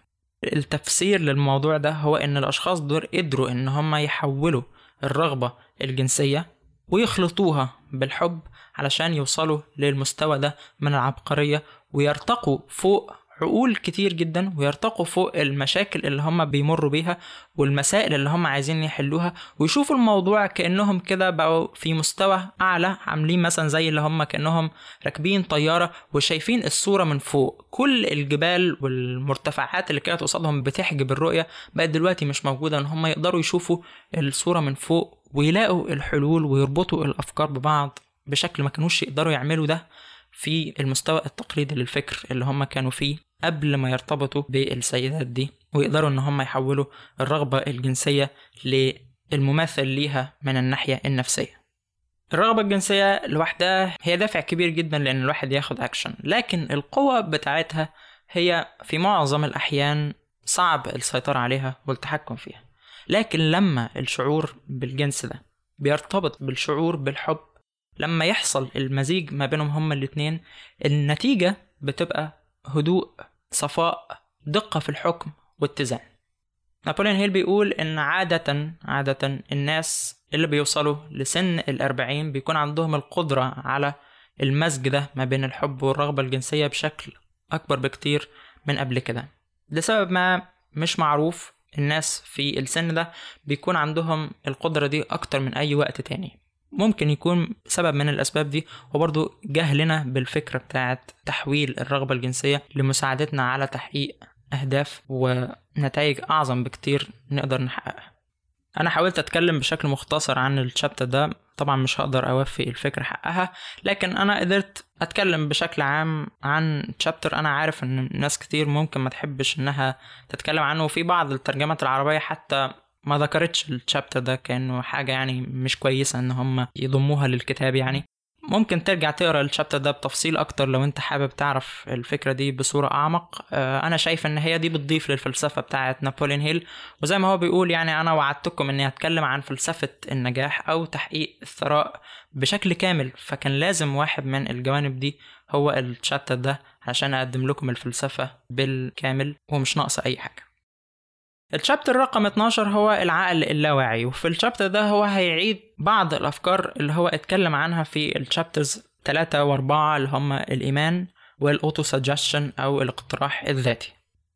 التفسير للموضوع ده هو إن الأشخاص دول قدروا إن هم يحولوا الرغبة الجنسية ويخلطوها بالحب علشان يوصلوا للمستوى ده من العبقرية ويرتقوا فوق عقول كتير جدا ويرتقوا فوق المشاكل اللي هم بيمروا بيها والمسائل اللي هم عايزين يحلوها ويشوفوا الموضوع كأنهم كده بقوا في مستوى أعلى عاملين مثلا زي اللي هم كأنهم راكبين طيارة وشايفين الصورة من فوق. كل الجبال والمرتفعات اللي كانت قصادهم بتحجب الرؤية بقت دلوقتي مش موجودة إن هم يقدروا يشوفوا الصورة من فوق ويلاقوا الحلول ويربطوا الأفكار ببعض بشكل ما كانوش يقدروا يعملوا ده في المستوى التقليدي للفكر اللي هم كانوا فيه. قبل ما يرتبطوا بالسيدات دي ويقدروا إن هم يحولوا الرغبة الجنسية للمماثل ليها من الناحية النفسية. الرغبة الجنسية لوحدها هي دافع كبير جدا لأن الواحد ياخد أكشن لكن القوة بتاعتها هي في معظم الأحيان صعب السيطرة عليها والتحكم فيها. لكن لما الشعور بالجنس ده بيرتبط بالشعور بالحب لما يحصل المزيج ما بينهم هما الاتنين النتيجة بتبقى هدوء صفاء دقة في الحكم واتزان. نابليون هيل بيقول إن عادة عادة الناس اللي بيوصلوا لسن الأربعين بيكون عندهم القدرة على المزج ده ما بين الحب والرغبة الجنسية بشكل أكبر بكتير من قبل كده. لسبب ما مش معروف الناس في السن ده بيكون عندهم القدرة دي أكتر من أي وقت تاني. ممكن يكون سبب من الأسباب دي هو برضو جهلنا بالفكرة بتاعت تحويل الرغبة الجنسية لمساعدتنا على تحقيق أهداف ونتائج أعظم بكتير نقدر نحققها. أنا حاولت أتكلم بشكل مختصر عن الشابتر ده طبعا مش هقدر أوفي الفكرة حقها لكن أنا قدرت أتكلم بشكل عام عن شابتر أنا عارف إن ناس كتير ممكن ما تحبش إنها تتكلم عنه وفي بعض الترجمات العربية حتى ما ذكرتش الشابتر ده كأنه حاجة يعني مش كويسة إن هم يضموها للكتاب يعني. ممكن ترجع تقرأ الشابتر ده بتفصيل أكتر لو أنت حابب تعرف الفكرة دي بصورة أعمق. آه، أنا شايف إن هي دي بتضيف للفلسفة بتاعه نابوليون هيل. وزي ما هو بيقول يعني أنا وعدتكم إني هتكلم عن فلسفة النجاح أو تحقيق الثراء بشكل كامل فكان لازم واحد من الجوانب دي هو الشابتر ده عشان أقدم لكم الفلسفة بالكامل ومش ناقصة أي حاجة. الشابتر رقم 12 هو العقل اللاواعي وفي الشابتر ده هو هيعيد بعض الأفكار اللي هو اتكلم عنها في الشابترز 3 و4 اللي هم الإيمان والأوتو سجشن أو الاقتراح الذاتي.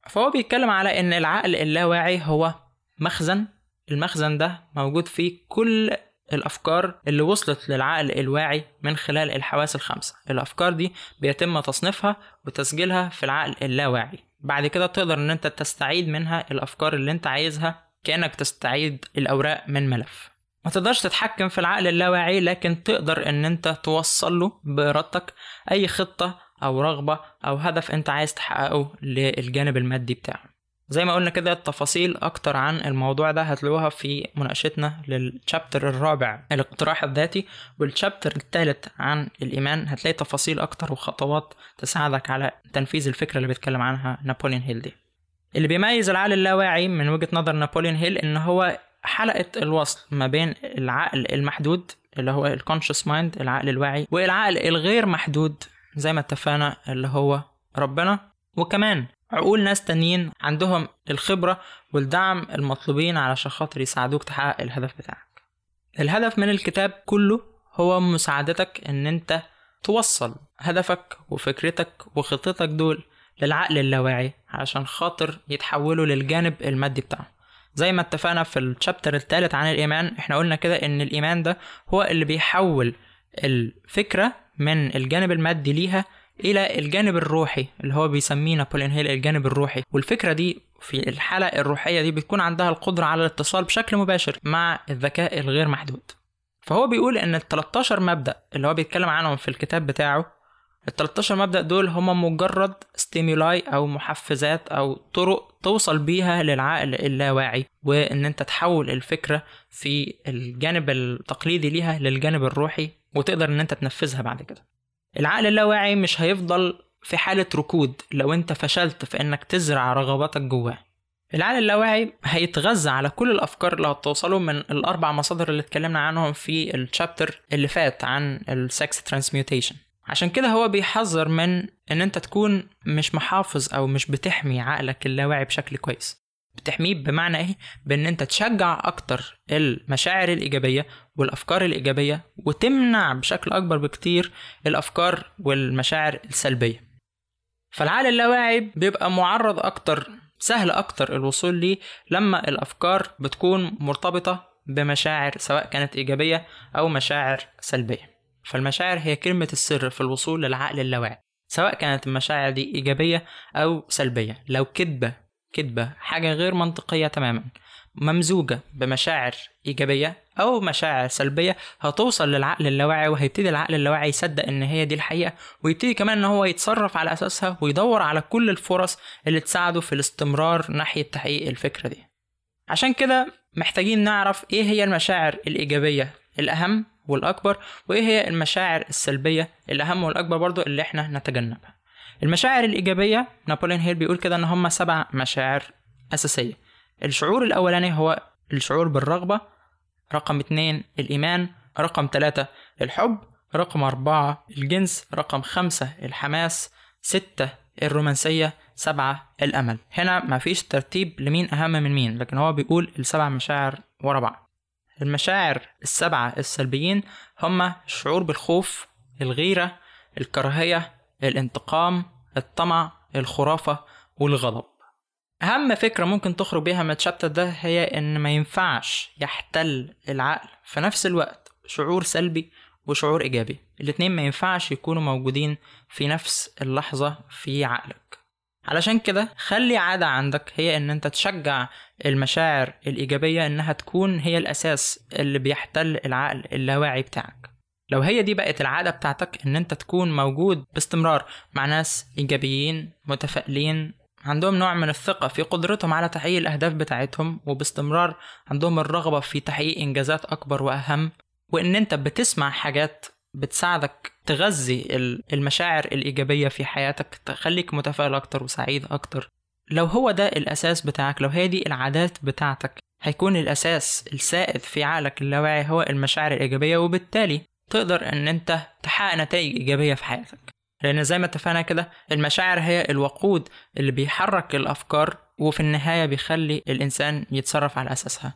فهو بيتكلم على إن العقل اللاواعي هو مخزن المخزن ده موجود فيه كل الأفكار اللي وصلت للعقل الواعي من خلال الحواس الخمسة. الأفكار دي بيتم تصنيفها وتسجيلها في العقل اللاواعي. بعد كده تقدر إن أنت تستعيد منها الأفكار اللي أنت عايزها كأنك تستعيد الأوراق من ملف. ما تقدرش تتحكم في العقل اللاواعي لكن تقدر إن أنت توصل له بإرادتك أي خطة أو رغبة أو هدف أنت عايز تحققه للجانب المادي بتاعه. زي ما قلنا كده التفاصيل أكتر عن الموضوع ده هتلاقوها في مناقشتنا لل chapter الرابع الاقتراح الذاتي وال chapter الثالث عن الإيمان. هتلاقي تفاصيل أكتر وخطوات تساعدك على تنفيذ الفكرة اللي بيتكلم عنها نابوليون هيل دي. اللي بيميز العقل اللاواعي من وجهة نظر نابوليون هيل إن هو حلقة الوصل ما بين العقل المحدود اللي هو ال conscious mind العقل الواعي والعقل الغير محدود زي ما اتفقنا اللي هو ربنا وكمان عقول ناس تانيين عندهم الخبرة والدعم المطلوبين علشان خاطر يساعدوك تحقق الهدف بتاعك. الهدف من الكتاب كله هو مساعدتك إن أنت توصل هدفك وفكرتك وخطتك دول للعقل اللاواعي علشان خاطر يتحولوا للجانب المادي بتاعه زي ما اتفقنا في الشابتر الثالث عن الإيمان إحنا قلنا كده إن الإيمان ده هو اللي بيحول الفكرة من الجانب المادي ليها إلى الجانب الروحي اللي هو بيسميه نابوليون هيل الجانب الروحي. والفكرة دي في الحاله الروحية دي بتكون عندها القدرة على الاتصال بشكل مباشر مع الذكاء الغير محدود. فهو بيقول إن ال 13 مبدأ اللي هو بيتكلم عنهم في الكتاب بتاعه ال 13 مبدأ دول هم مجرد ستيمولاي أو محفزات أو طرق توصل بيها للعقل اللاواعي وإن أنت تحول الفكرة في الجانب التقليدي ليها للجانب الروحي وتقدر إن أنت تنفذها بعد كده. العقل اللاواعي مش هيفضل في حالة ركود لو انت فشلت في انك تزرع رغباتك جواه. العقل اللاواعي هيتغذى على كل الأفكار اللي هتوصله من الأربع مصادر اللي اتكلمنا عنهم في ال chapter اللي فات عن ال sex transmutation عشان كده هو بيحذر من ان انت تكون مش محافظ أو مش بتحمي عقلك اللاواعي بشكل كويس. بتحميه بمعنى إيه؟ بإن أنت تشجع أكتر المشاعر الإيجابية والأفكار الإيجابية وتمنع بشكل أكبر بكتير الأفكار والمشاعر السلبية. فالعقل اللاواعي بيبقى معرض أكتر سهل أكتر الوصول ليه لما الأفكار بتكون مرتبطة بمشاعر سواء كانت إيجابية أو مشاعر سلبية. فالمشاعر هي كلمة السر في الوصول للعقل اللاواعي سواء كانت المشاعر دي إيجابية أو سلبية. لو كذبه كذبة حاجة غير منطقية تماما. ممزوجة بمشاعر إيجابية أو مشاعر سلبية هتوصل للعقل اللاواعي وهيبتدي العقل اللاواعي يصدق إن هي دي الحقيقة. ويبتدي كمان إن هو يتصرف على أساسها ويدور على كل الفرص اللي تساعده في الاستمرار ناحية تحقيق الفكرة دي. عشان كده محتاجين نعرف إيه هي المشاعر الإيجابية الأهم والأكبر وإيه هي المشاعر السلبية الأهم والأكبر برضو اللي إحنا نتجنبها. المشاعر الإيجابية نابوليون هيل بيقول كده إن هم سبع مشاعر أساسية. الشعور الأولاني هو الشعور بالرغبة رقم اتنين الإيمان رقم ثلاثة الحب رقم أربعة الجنس رقم خمسة الحماس ستة الرومانسية سبعة الأمل. هنا مفيش ترتيب لمين أهم من مين لكن هو بيقول السبع مشاعر ورا بعض. المشاعر السبعة السلبيين هما الشعور بالخوف الغيرة الكراهية الانتقام الطمع الخرافة والغضب. أهم فكرة ممكن تخرج بيها من الشابتر ده هي إن ما ينفعش يحتل العقل. في نفس الوقت شعور سلبي وشعور إيجابي. الاتنين ما ينفعش يكونوا موجودين في نفس اللحظة في عقلك. علشان كده خلي عادة عندك هي إن أنت تشجع المشاعر الإيجابية إنها تكون هي الأساس اللي بيحتل العقل اللاواعي بتاعك. لو هي دي بقت العادة بتاعتك إن أنت تكون موجود باستمرار مع ناس إيجابيين متفائلين عندهم نوع من الثقة في قدرتهم على تحقيق الأهداف بتاعتهم وباستمرار عندهم الرغبة في تحقيق إنجازات أكبر وأهم وإن أنت بتسمع حاجات بتساعدك تغذي المشاعر الإيجابية في حياتك تخليك متفائل أكتر وسعيد أكتر. لو هو ده الأساس بتاعك لو هي دي العادات بتاعتك هيكون الأساس السائد في عقلك اللاواعي هو المشاعر الإيجابية وبالتالي تقدر إن أنت تحقق نتائج إيجابية في حياتك. لأن زي ما اتفقنا كده المشاعر هي الوقود اللي بيحرك الأفكار وفي النهاية بيخلي الإنسان يتصرف على أساسها.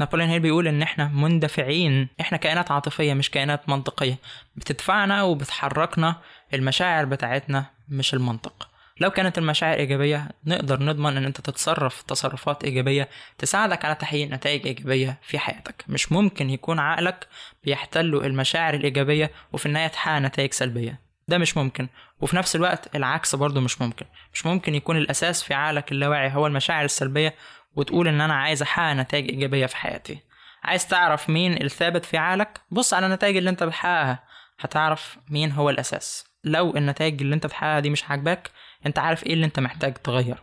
نابليون هيل بيقول إن إحنا مندفعين إحنا كائنات عاطفية مش كائنات منطقية. بتدفعنا وبتحركنا المشاعر بتاعتنا مش المنطق. لو كانت المشاعر إيجابية نقدر نضمن إن أنت تتصرف تصرفات إيجابية تساعدك على تحقيق نتائج إيجابية في حياتك. مش ممكن يكون عقلك بيحتله المشاعر الإيجابية وفي النهاية تحقق نتائج سلبية. ده مش ممكن. وفي نفس الوقت العكس برضه مش ممكن. مش ممكن يكون الأساس في عقلك اللاواعي هو المشاعر السلبية وتقول إن أنا عايز أحقق نتائج إيجابية في حياتي. عايز تعرف مين الثابت في عقلك؟ بص على النتائج اللي أنت بتحققها. هتعرف مين هو الأساس. لو النتائج اللي أنت بتحققها دي مش عاجباك انت عارف إيه اللي انت محتاج تغيره.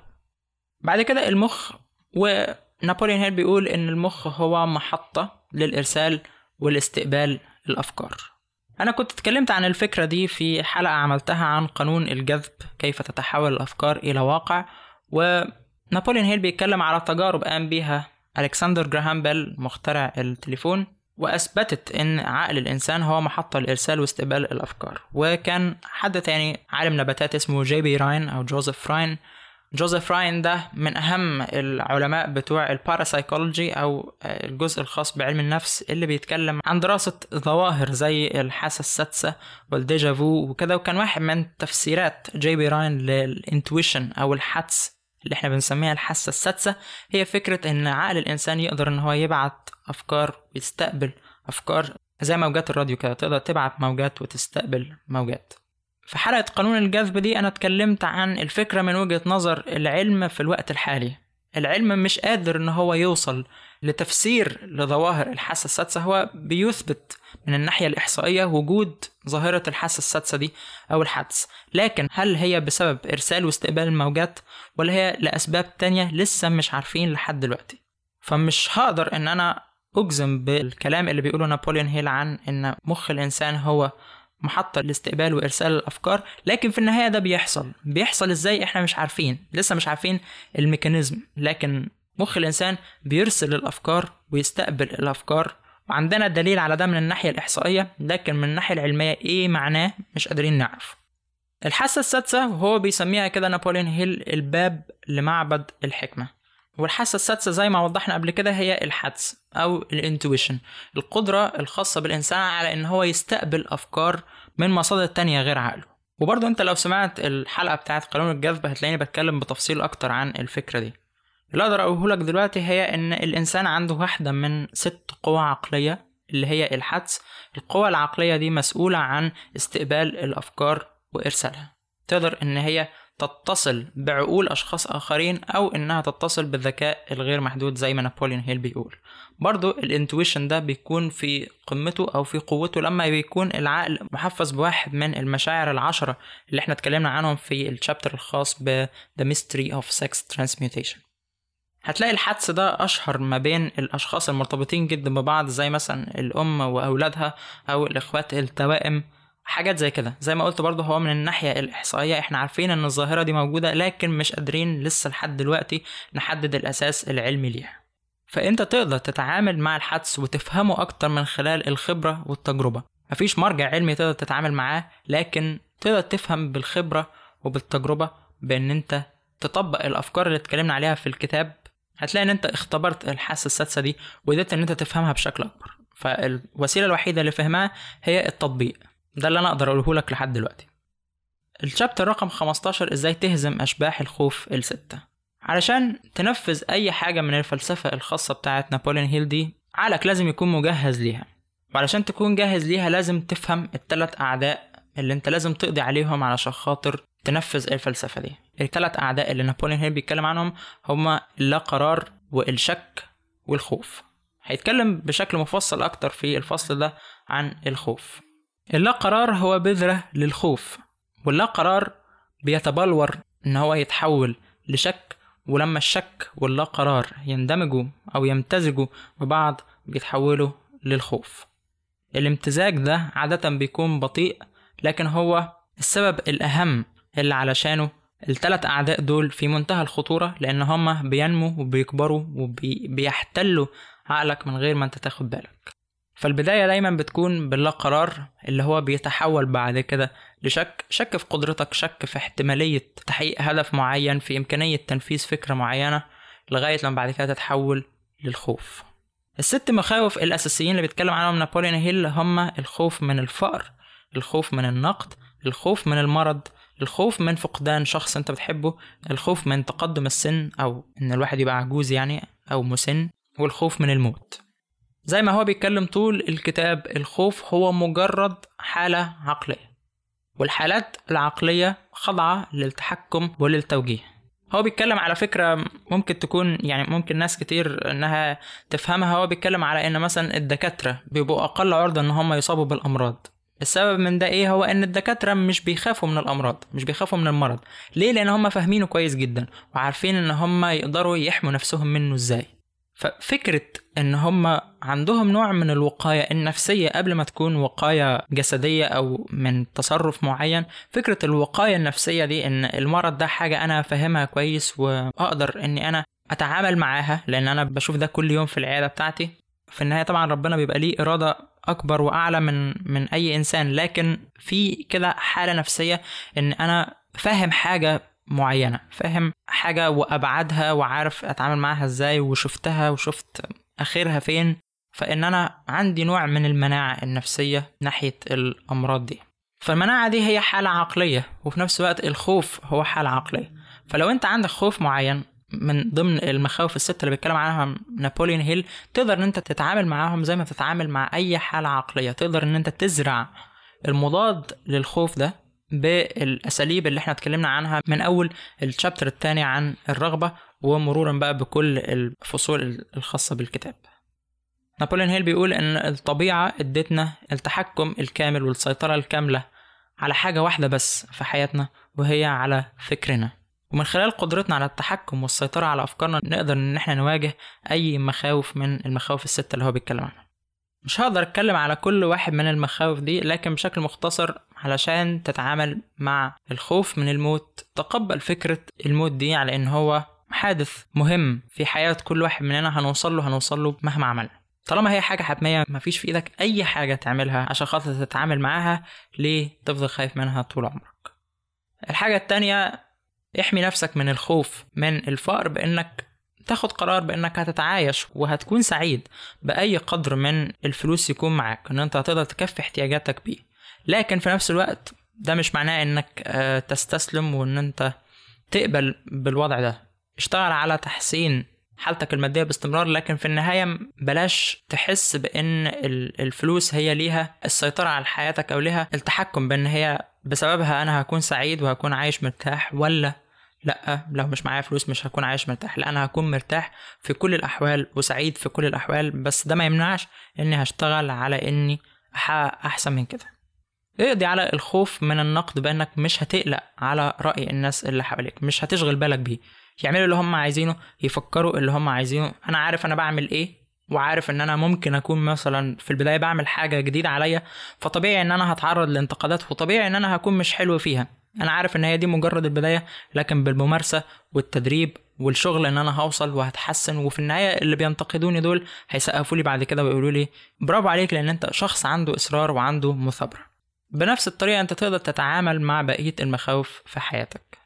بعد كده المخ ونابوليون هيل بيقول إن المخ هو محطة للإرسال والاستقبال الأفكار. أنا كنت اتكلمت عن الفكرة دي في حلقة عملتها عن قانون الجذب كيف تتحول الأفكار إلى واقع. ونابوليون هيل بيتكلم على تجارب قام بيها ألكسندر جراهام بيل مخترع التليفون. وأثبتت إن عقل الإنسان هو محطه لارسال واستقبال الأفكار. وكان حد تاني عالم نباتات اسمه جي بي راين أو جوزيف راين. جوزيف راين ده من أهم العلماء بتوع الباراسايكولوجي أو الجزء الخاص بعلم النفس اللي بيتكلم عن دراسة ظواهر زي الحاسة السادسة وال déjà vu وكده وكان واحد من تفسيرات جي بي راين لل intuition أو الحدس اللي إحنا بنسميها الحاسة السادسة هي فكرة إن عقل الإنسان يقدر إن هو يبعت أفكار ويستقبل أفكار. زي موجات الراديو كده تقدر تبعت موجات وتستقبل موجات. في حلقة قانون الجذب دي أنا اتكلمت عن الفكرة من وجهة نظر العلم في الوقت الحالي. العلم مش قادر إن هو يوصل لتفسير لظواهر الحاسة السادسة. هو بيثبت من الناحية الإحصائية وجود ظاهرة الحاسة السادسة دي أو الحدس لكن هل هي بسبب إرسال واستقبال الموجات ولا هي لأسباب تانية لسه مش عارفين لحد دلوقتي؟ فمش هقدر إن أنا أجزم بالكلام اللي بيقوله نابوليون هيل عن إن مخ الإنسان هو محطة لاستقبال وإرسال الأفكار لكن في النهاية ده بيحصل. بيحصل إزاي؟ إحنا مش عارفين. لسه مش عارفين الميكانيزم. لكن مخ الإنسان بيرسل الأفكار ويستقبل الأفكار. وعندنا دليل على ده من الناحية الإحصائية لكن من الناحية العلمية إيه معناه؟ مش قادرين نعرف. الحاسة السادسة وهو بيسميها كده نابوليون هيل الباب لمعبد الحكمة. والحاسة السادسة زي ما وضحنا قبل كده هي الحدس أو الانتويشن القدرة الخاصة بالإنسان على إن هو يستقبل أفكار من مصادر تانية غير عقله. وبرضه أنت لو سمعت الحلقة بتاعت قانون الجذب هتلاقيني بتكلم بتفصيل أكتر عن الفكرة دي. اللي أقدر أقوله لك دلوقتي هي إن الإنسان عنده واحدة من ست قوى عقلية اللي هي الحدس القوى العقلية دي مسؤولة عن استقبال الأفكار وإرسالها. تقدر إن هي تتصل بعقول أشخاص آخرين أو إنها تتصل بالذكاء الغير محدود زي ما نابوليون هيل بيقول. برضو الإنتويشن ده بيكون في قمته أو في قوته لما بيكون العقل محفز بواحد من المشاعر العشرة اللي إحنا اتكلمنا عنهم في الشابتر الخاص ب The Mystery of Sex Transmutation. هتلاقي الحدس ده أشهر ما بين الأشخاص المرتبطين جدا ببعض زي مثلا الأم وأولادها أو الإخوات التوائم حاجات زي كده. زي ما قلت برضه هو من الناحية الإحصائية إحنا عارفين إن الظاهرة دي موجودة لكن مش قادرين لسه لحد دلوقتي نحدد الأساس العلمي ليها. فأنت تقدر تتعامل مع الحدس وتفهمه أكتر من خلال الخبرة والتجربة. مفيش مرجع علمي تقدر تتعامل معاه لكن تقدر تفهم بالخبرة وبالتجربة بإن أنت تطبق الأفكار اللي اتكلمنا عليها في الكتاب. هتلاقي إن أنت اختبرت الحاسة السادسة دي وقدرت إن أنت تفهمها بشكل أكبر. فالوسيلة الوحيدة اللي فهمها هي التطبيق. ده اللي أنا أقدر أقوله لك لحد دلوقتي. الشابتر رقم 15 إزاي تهزم أشباح الخوف الستة. علشان تنفذ أي حاجة من الفلسفة الخاصة بتاعت نابوليون هيل دي عقلك لازم يكون مجهز ليها. وعلشان تكون جاهز ليها لازم تفهم التلات أعداء اللي أنت لازم تقضي عليهم علشان خاطر تنفذ الفلسفة دي. التلات أعداء اللي نابوليون هيل بيتكلم عنهم هما اللا قرار والشك والخوف. هيتكلم بشكل مفصل أكتر في الفصل ده عن الخوف. اللا قرار هو بذرة للخوف واللا قرار بيتبلور إن هو يتحول لشك ولما الشك واللا قرار يندمجوا أو يمتزجوا ببعض بيتحولوا للخوف. الامتزاج ده عادة بيكون بطيء لكن هو السبب الأهم اللي علشانه التلات أعداء دول في منتهى الخطورة لأن هما بينموا وبيكبروا وبيحتلوا عقلك من غير ما أنت تاخد بالك. فالبداية دايما بتكون باللا قرار اللي هو بيتحول بعد كده لشك شك في قدرتك شك في احتمالية تحقيق هدف معين في إمكانية تنفيذ فكرة معينة لغاية لما بعد كده تتحول للخوف. الست مخاوف الأساسيين اللي بيتكلم عنهم نابوليون هيل هما الخوف من الفقر الخوف من النقد الخوف من المرض الخوف من فقدان شخص انت بتحبه الخوف من تقدم السن أو إن الواحد يبقى عجوز يعني أو مسن والخوف من الموت. زي ما هو بيتكلم طول الكتاب الخوف هو مجرد حالة عقلية والحالات العقلية خاضعة للتحكم وللتوجيه. هو بيتكلم على فكرة ممكن تكون يعني ممكن ناس كتير إنها تفهمها هو بيتكلم على إن مثلا الدكاترة بيبقوا أقل عرضة إن هم يصابوا بالأمراض. السبب من ده إيه؟ هو إن الدكاترة مش بيخافوا من الأمراض مش بيخافوا من المرض. ليه؟ لأن هم فاهمينه كويس جدا وعارفين إن هم يقدروا يحموا نفسهم منه إزاي. ففكرة إن هم عندهم نوع من الوقاية النفسية قبل ما تكون وقاية جسدية أو من تصرف معين فكرة الوقاية النفسية دي إن المرض ده حاجة أنا فاهمها كويس وأقدر إني أنا أتعامل معاها لأن أنا بشوف ده كل يوم في العيادة بتاعتي. في النهاية طبعا ربنا بيبقى ليه إرادة أكبر وأعلى من من أي إنسان لكن في كده حالة نفسية إن أنا فاهم حاجة معينة فاهم؟ حاجة وأبعادها وعارف أتعامل معاها إزاي وشفتها وشفت آخرها فين. فإن أنا عندي نوع من المناعة النفسية ناحية الأمراض دي. فالمناعة دي هي حالة عقلية وفي نفس الوقت الخوف هو حالة عقلية. فلو أنت عندك خوف معين من ضمن المخاوف الستة اللي بيتكلم عنها نابوليون هيل تقدر إن أنت تتعامل معاهم زي ما تتعامل مع أي حالة عقلية. تقدر إن أنت تزرع المضاد للخوف ده بالأساليب اللي إحنا اتكلمنا عنها من أول الشابتر الثاني عن الرغبة ومرورا بقى بكل الفصول الخاصة بالكتاب. نابوليون هيل بيقول إن الطبيعة ادتنا التحكم الكامل والسيطرة الكاملة على حاجة واحدة بس في حياتنا وهي على فكرنا. ومن خلال قدرتنا على التحكم والسيطرة على أفكارنا نقدر إن إحنا نواجه أي مخاوف من المخاوف الستة اللي هو بيتكلم عنها. مش هقدر أتكلم على كل واحد من المخاوف دي لكن بشكل مختصر علشان تتعامل مع الخوف من الموت تقبل فكرة الموت دي على إن هو حادث مهم في حياة كل واحد مننا هنوصل له هنوصل له مهما عملنا. طالما هي حاجة حتمية مفيش في إيدك أي حاجة تعملها عشان خاطر تتعامل معاها ليه تفضل خايف منها طول عمرك. الحاجة التانية احمي نفسك من الخوف من الفقر بإنك تاخد قرار بإنك هتتعايش وهتكون سعيد بأي قدر من الفلوس يكون معاك إن أنت هتقدر تكفي احتياجاتك بيه. لكن في نفس الوقت ده مش معناه إنك تستسلم وإن أنت تقبل بالوضع ده. اشتغل على تحسين حالتك المادية باستمرار لكن في النهاية بلاش تحس بإن الفلوس هي ليها السيطرة على حياتك أو ليها التحكم بإن هي بسببها أنا هكون سعيد وهكون عايش مرتاح ولا لأ لو مش معايا فلوس مش هكون عايش مرتاح. لأ أنا هكون مرتاح في كل الأحوال وسعيد في كل الأحوال بس ده ما يمنعش إني هشتغل على إني احقق أحسن من كده. اقضي على الخوف من النقد بأنك مش هتقلق على رأي الناس اللي حواليك مش هتشغل بالك بيه. يعملوا اللي هم عايزينه يفكروا اللي هم عايزينه. أنا عارف أنا بعمل إيه وعارف إن أنا ممكن أكون مثلا في البداية بعمل حاجة جديدة عليا فطبيعي إن أنا هتعرض لانتقادات وطبيعي إن أنا هكون مش حلو فيها. أنا عارف إن هي دي مجرد البداية لكن بالممارسة والتدريب والشغل إن أنا هوصل وهتحسن وفي النهاية اللي بينتقدوني دول هيسقفوا لي بعد كده ويقولوا لي برافو عليك لأن أنت شخص عنده إصرار وعنده مثابرة. بنفس الطريقة أنت تقدر تتعامل مع بقية المخاوف في حياتك.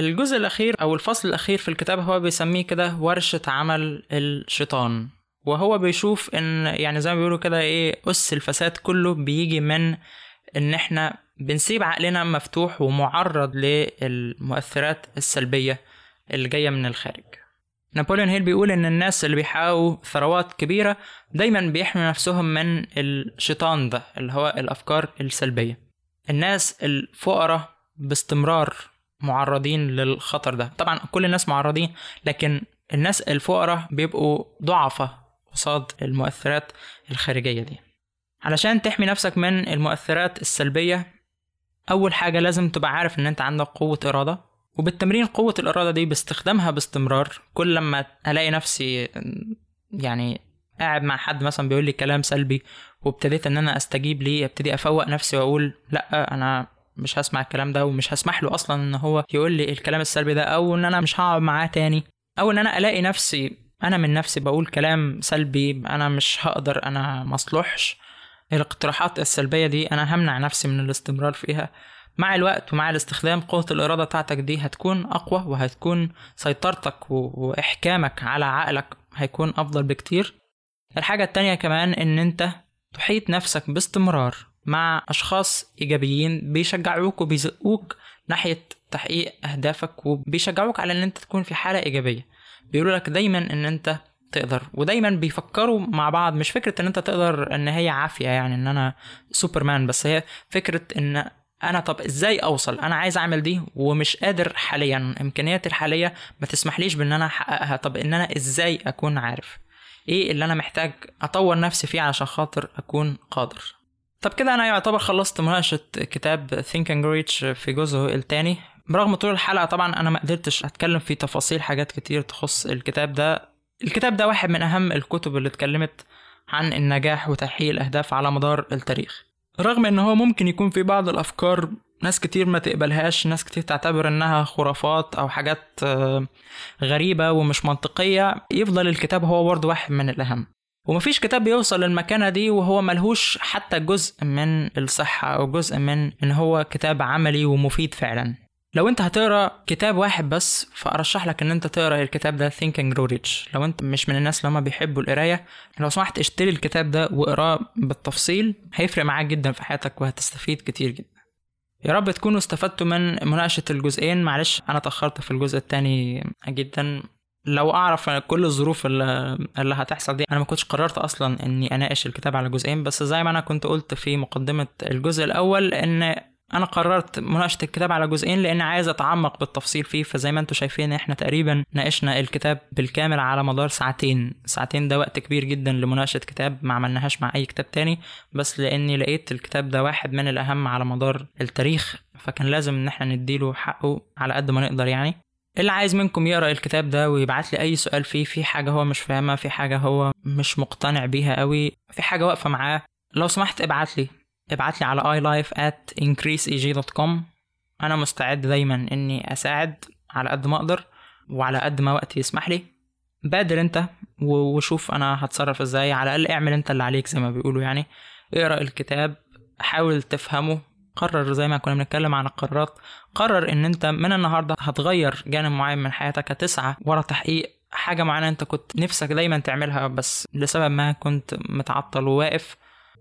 الجزء الأخير أو الفصل الأخير في الكتاب هو بيسميه كده ورشة عمل الشيطان. وهو بيشوف إن يعني زي ما بيقولوا كده إيه أس الفساد كله بيجي من إن إحنا بنسيب عقلنا مفتوح ومعرض للمؤثرات السلبية اللي جاية من الخارج. نابليون هيل بيقول إن الناس اللي بيحققوا ثروات كبيرة دايما بيحموا نفسهم من الشيطان ده اللي هو الأفكار السلبية. الناس الفقراء باستمرار معرضين للخطر ده. طبعا كل الناس معرضين لكن الناس الفقراء بيبقوا ضعفة قصاد المؤثرات الخارجية دي. علشان تحمي نفسك من المؤثرات السلبية أول حاجة لازم تبقى عارف إن أنت عندك قوة إرادة وبالتمرين قوة الإرادة دي باستخدامها باستمرار. كل لما ألاقي نفسي يعني قاعد مع حد مثلا بيقول لي كلام سلبي وابتديت إن أنا أستجيب ليه أبتدي أفوق نفسي وأقول لأ أنا مش هسمع الكلام ده ومش هسمح له أصلا إن هو يقول لي الكلام السلبي ده أو إن أنا مش هقعد معاه تاني. أو إن أنا ألاقي نفسي أنا من نفسي بقول كلام سلبي أنا مش هقدر أنا مصلحش. الاقتراحات السلبية دي أنا همنع نفسي من الاستمرار فيها. مع الوقت ومع الاستخدام قوة الإرادة بتاعتك دي هتكون أقوى وهتكون سيطرتك وإحكامك على عقلك هيكون أفضل بكتير. الحاجة التانية كمان إن أنت تحيط نفسك باستمرار مع أشخاص إيجابيين بيشجعوك وبيزقوك ناحية تحقيق أهدافك وبيشجعوك على إن أنت تكون في حالة إيجابية. بيقولوا لك دايما إن أنت تقدر. ودايما بيفكروا مع بعض مش فكرة إن أنت تقدر إن هي عافية يعني إن أنا سوبرمان بس هي فكرة إن أنا طب إزاي أوصل؟ أنا عايز أعمل دي ومش قادر حاليا. إمكانياتي الحالية ما تسمحليش بإن أنا أحققها. طب إن أنا إزاي أكون عارف؟ إيه اللي أنا محتاج أطور نفسي فيه عشان خاطر أكون قادر؟ طب كده أنا يعتبر خلصت مناقشة كتاب Think and في جزءه الثاني برغم طول الحلقة طبعا أنا ما قدرتش أتكلم في تفاصيل حاجات كتير تخص الكتاب ده. الكتاب ده واحد من أهم الكتب اللي اتكلمت عن النجاح وتحقيق الأهداف على مدار التاريخ. رغم إن هو ممكن يكون في بعض الأفكار ناس كتير ما تقبلهاش ناس كتير تعتبر إنها خرافات أو حاجات غريبة ومش منطقية يفضل الكتاب هو برضه واحد من الأهم. ومفيش كتاب بيوصل للمكانة دي وهو ملهوش حتى جزء من الصحة أو جزء من إن هو كتاب عملي ومفيد فعلا. لو انت هتقرأ كتاب واحد بس فأرشح لك إن انت تقرأ الكتاب ده Think and Rich. لو انت مش من الناس اللي هما بيحبوا القراية لو سمحت اشتري الكتاب ده واقراه بالتفصيل هيفرق معاك جدا في حياتك وهتستفيد كتير جدا. يا رب تكونوا استفدتوا من مناقشة الجزئين. معلش أنا تأخرت في الجزء التاني جدا. لو أعرف كل الظروف اللي, اللي هتحصل دي أنا ما كنتش قررت أصلا إني أناقش الكتاب على جزئين بس زي ما أنا كنت قلت في مقدمة الجزء الأول إن أنا قررت مناقشة الكتاب على جزئين لأن عايز أتعمق بالتفصيل فيه فزي ما أنتم شايفين إحنا تقريبا ناقشنا الكتاب بالكامل على مدار ساعتين. ساعتين ده وقت كبير جدا لمناقشة كتاب ما عملناهاش مع أي كتاب تاني بس لأني لقيت الكتاب ده واحد من الأهم على مدار التاريخ فكان لازم إن إحنا نديله حقه على قد ما نقدر يعني. اللي عايز منكم يقرأ الكتاب ده ويبعت لي أي سؤال فيه في حاجة هو مش فاهمها في حاجة هو مش مقتنع بيها قوي في حاجة واقفة معاه لو سمحت ابعت لي. ابعت لي على iLife at increaseeg.com أنا مستعد دايما إني أساعد على قد ما أقدر وعلى قد ما وقتي يسمح لي. بادر أنت وشوف أنا هتصرف إزاي. على الأقل اعمل أنت اللي عليك زي ما بيقولوا يعني. اقرأ الكتاب حاول تفهمه قرر زي ما كنا بنتكلم عن القرارات. قرر إن أنت من النهارده هتغير جانب معين من حياتك هتسعى ورا تحقيق حاجة معينة أنت كنت نفسك دايما تعملها بس لسبب ما كنت متعطل وواقف.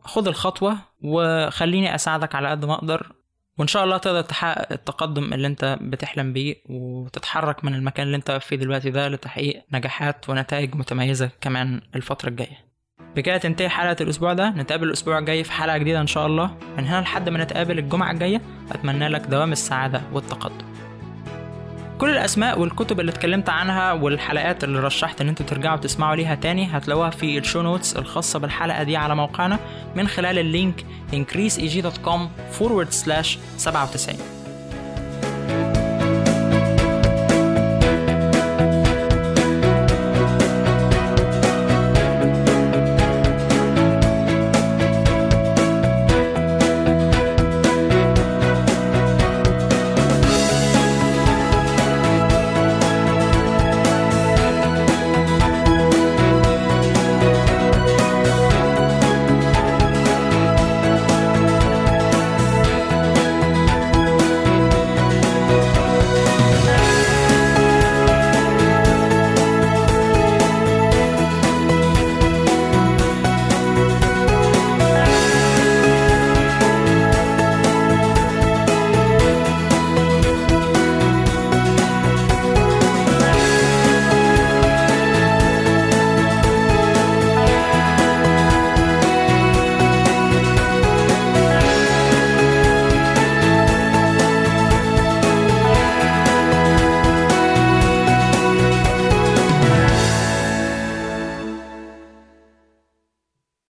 خد الخطوة وخليني أساعدك على قد ما أقدر وإن شاء الله تقدر تحقق التقدم اللي أنت بتحلم بيه وتتحرك من المكان اللي أنت فيه دلوقتي ده لتحقيق نجاحات ونتائج متميزة كمان الفترة الجاية. بكده تنتهي حلقة الأسبوع ده نتقابل الأسبوع الجاي في حلقة جديدة إن شاء الله. من هنا لحد ما نتقابل الجمعة الجاية أتمنى لك دوام السعادة والتقدم. كل الأسماء والكتب اللي اتكلمت عنها والحلقات اللي رشحت إن أنتوا ترجعوا تسمعوا ليها تاني هتلاقوها في ال show notes الخاصة بالحلقة دي على موقعنا من خلال ال link increaseeg.com forward slash 97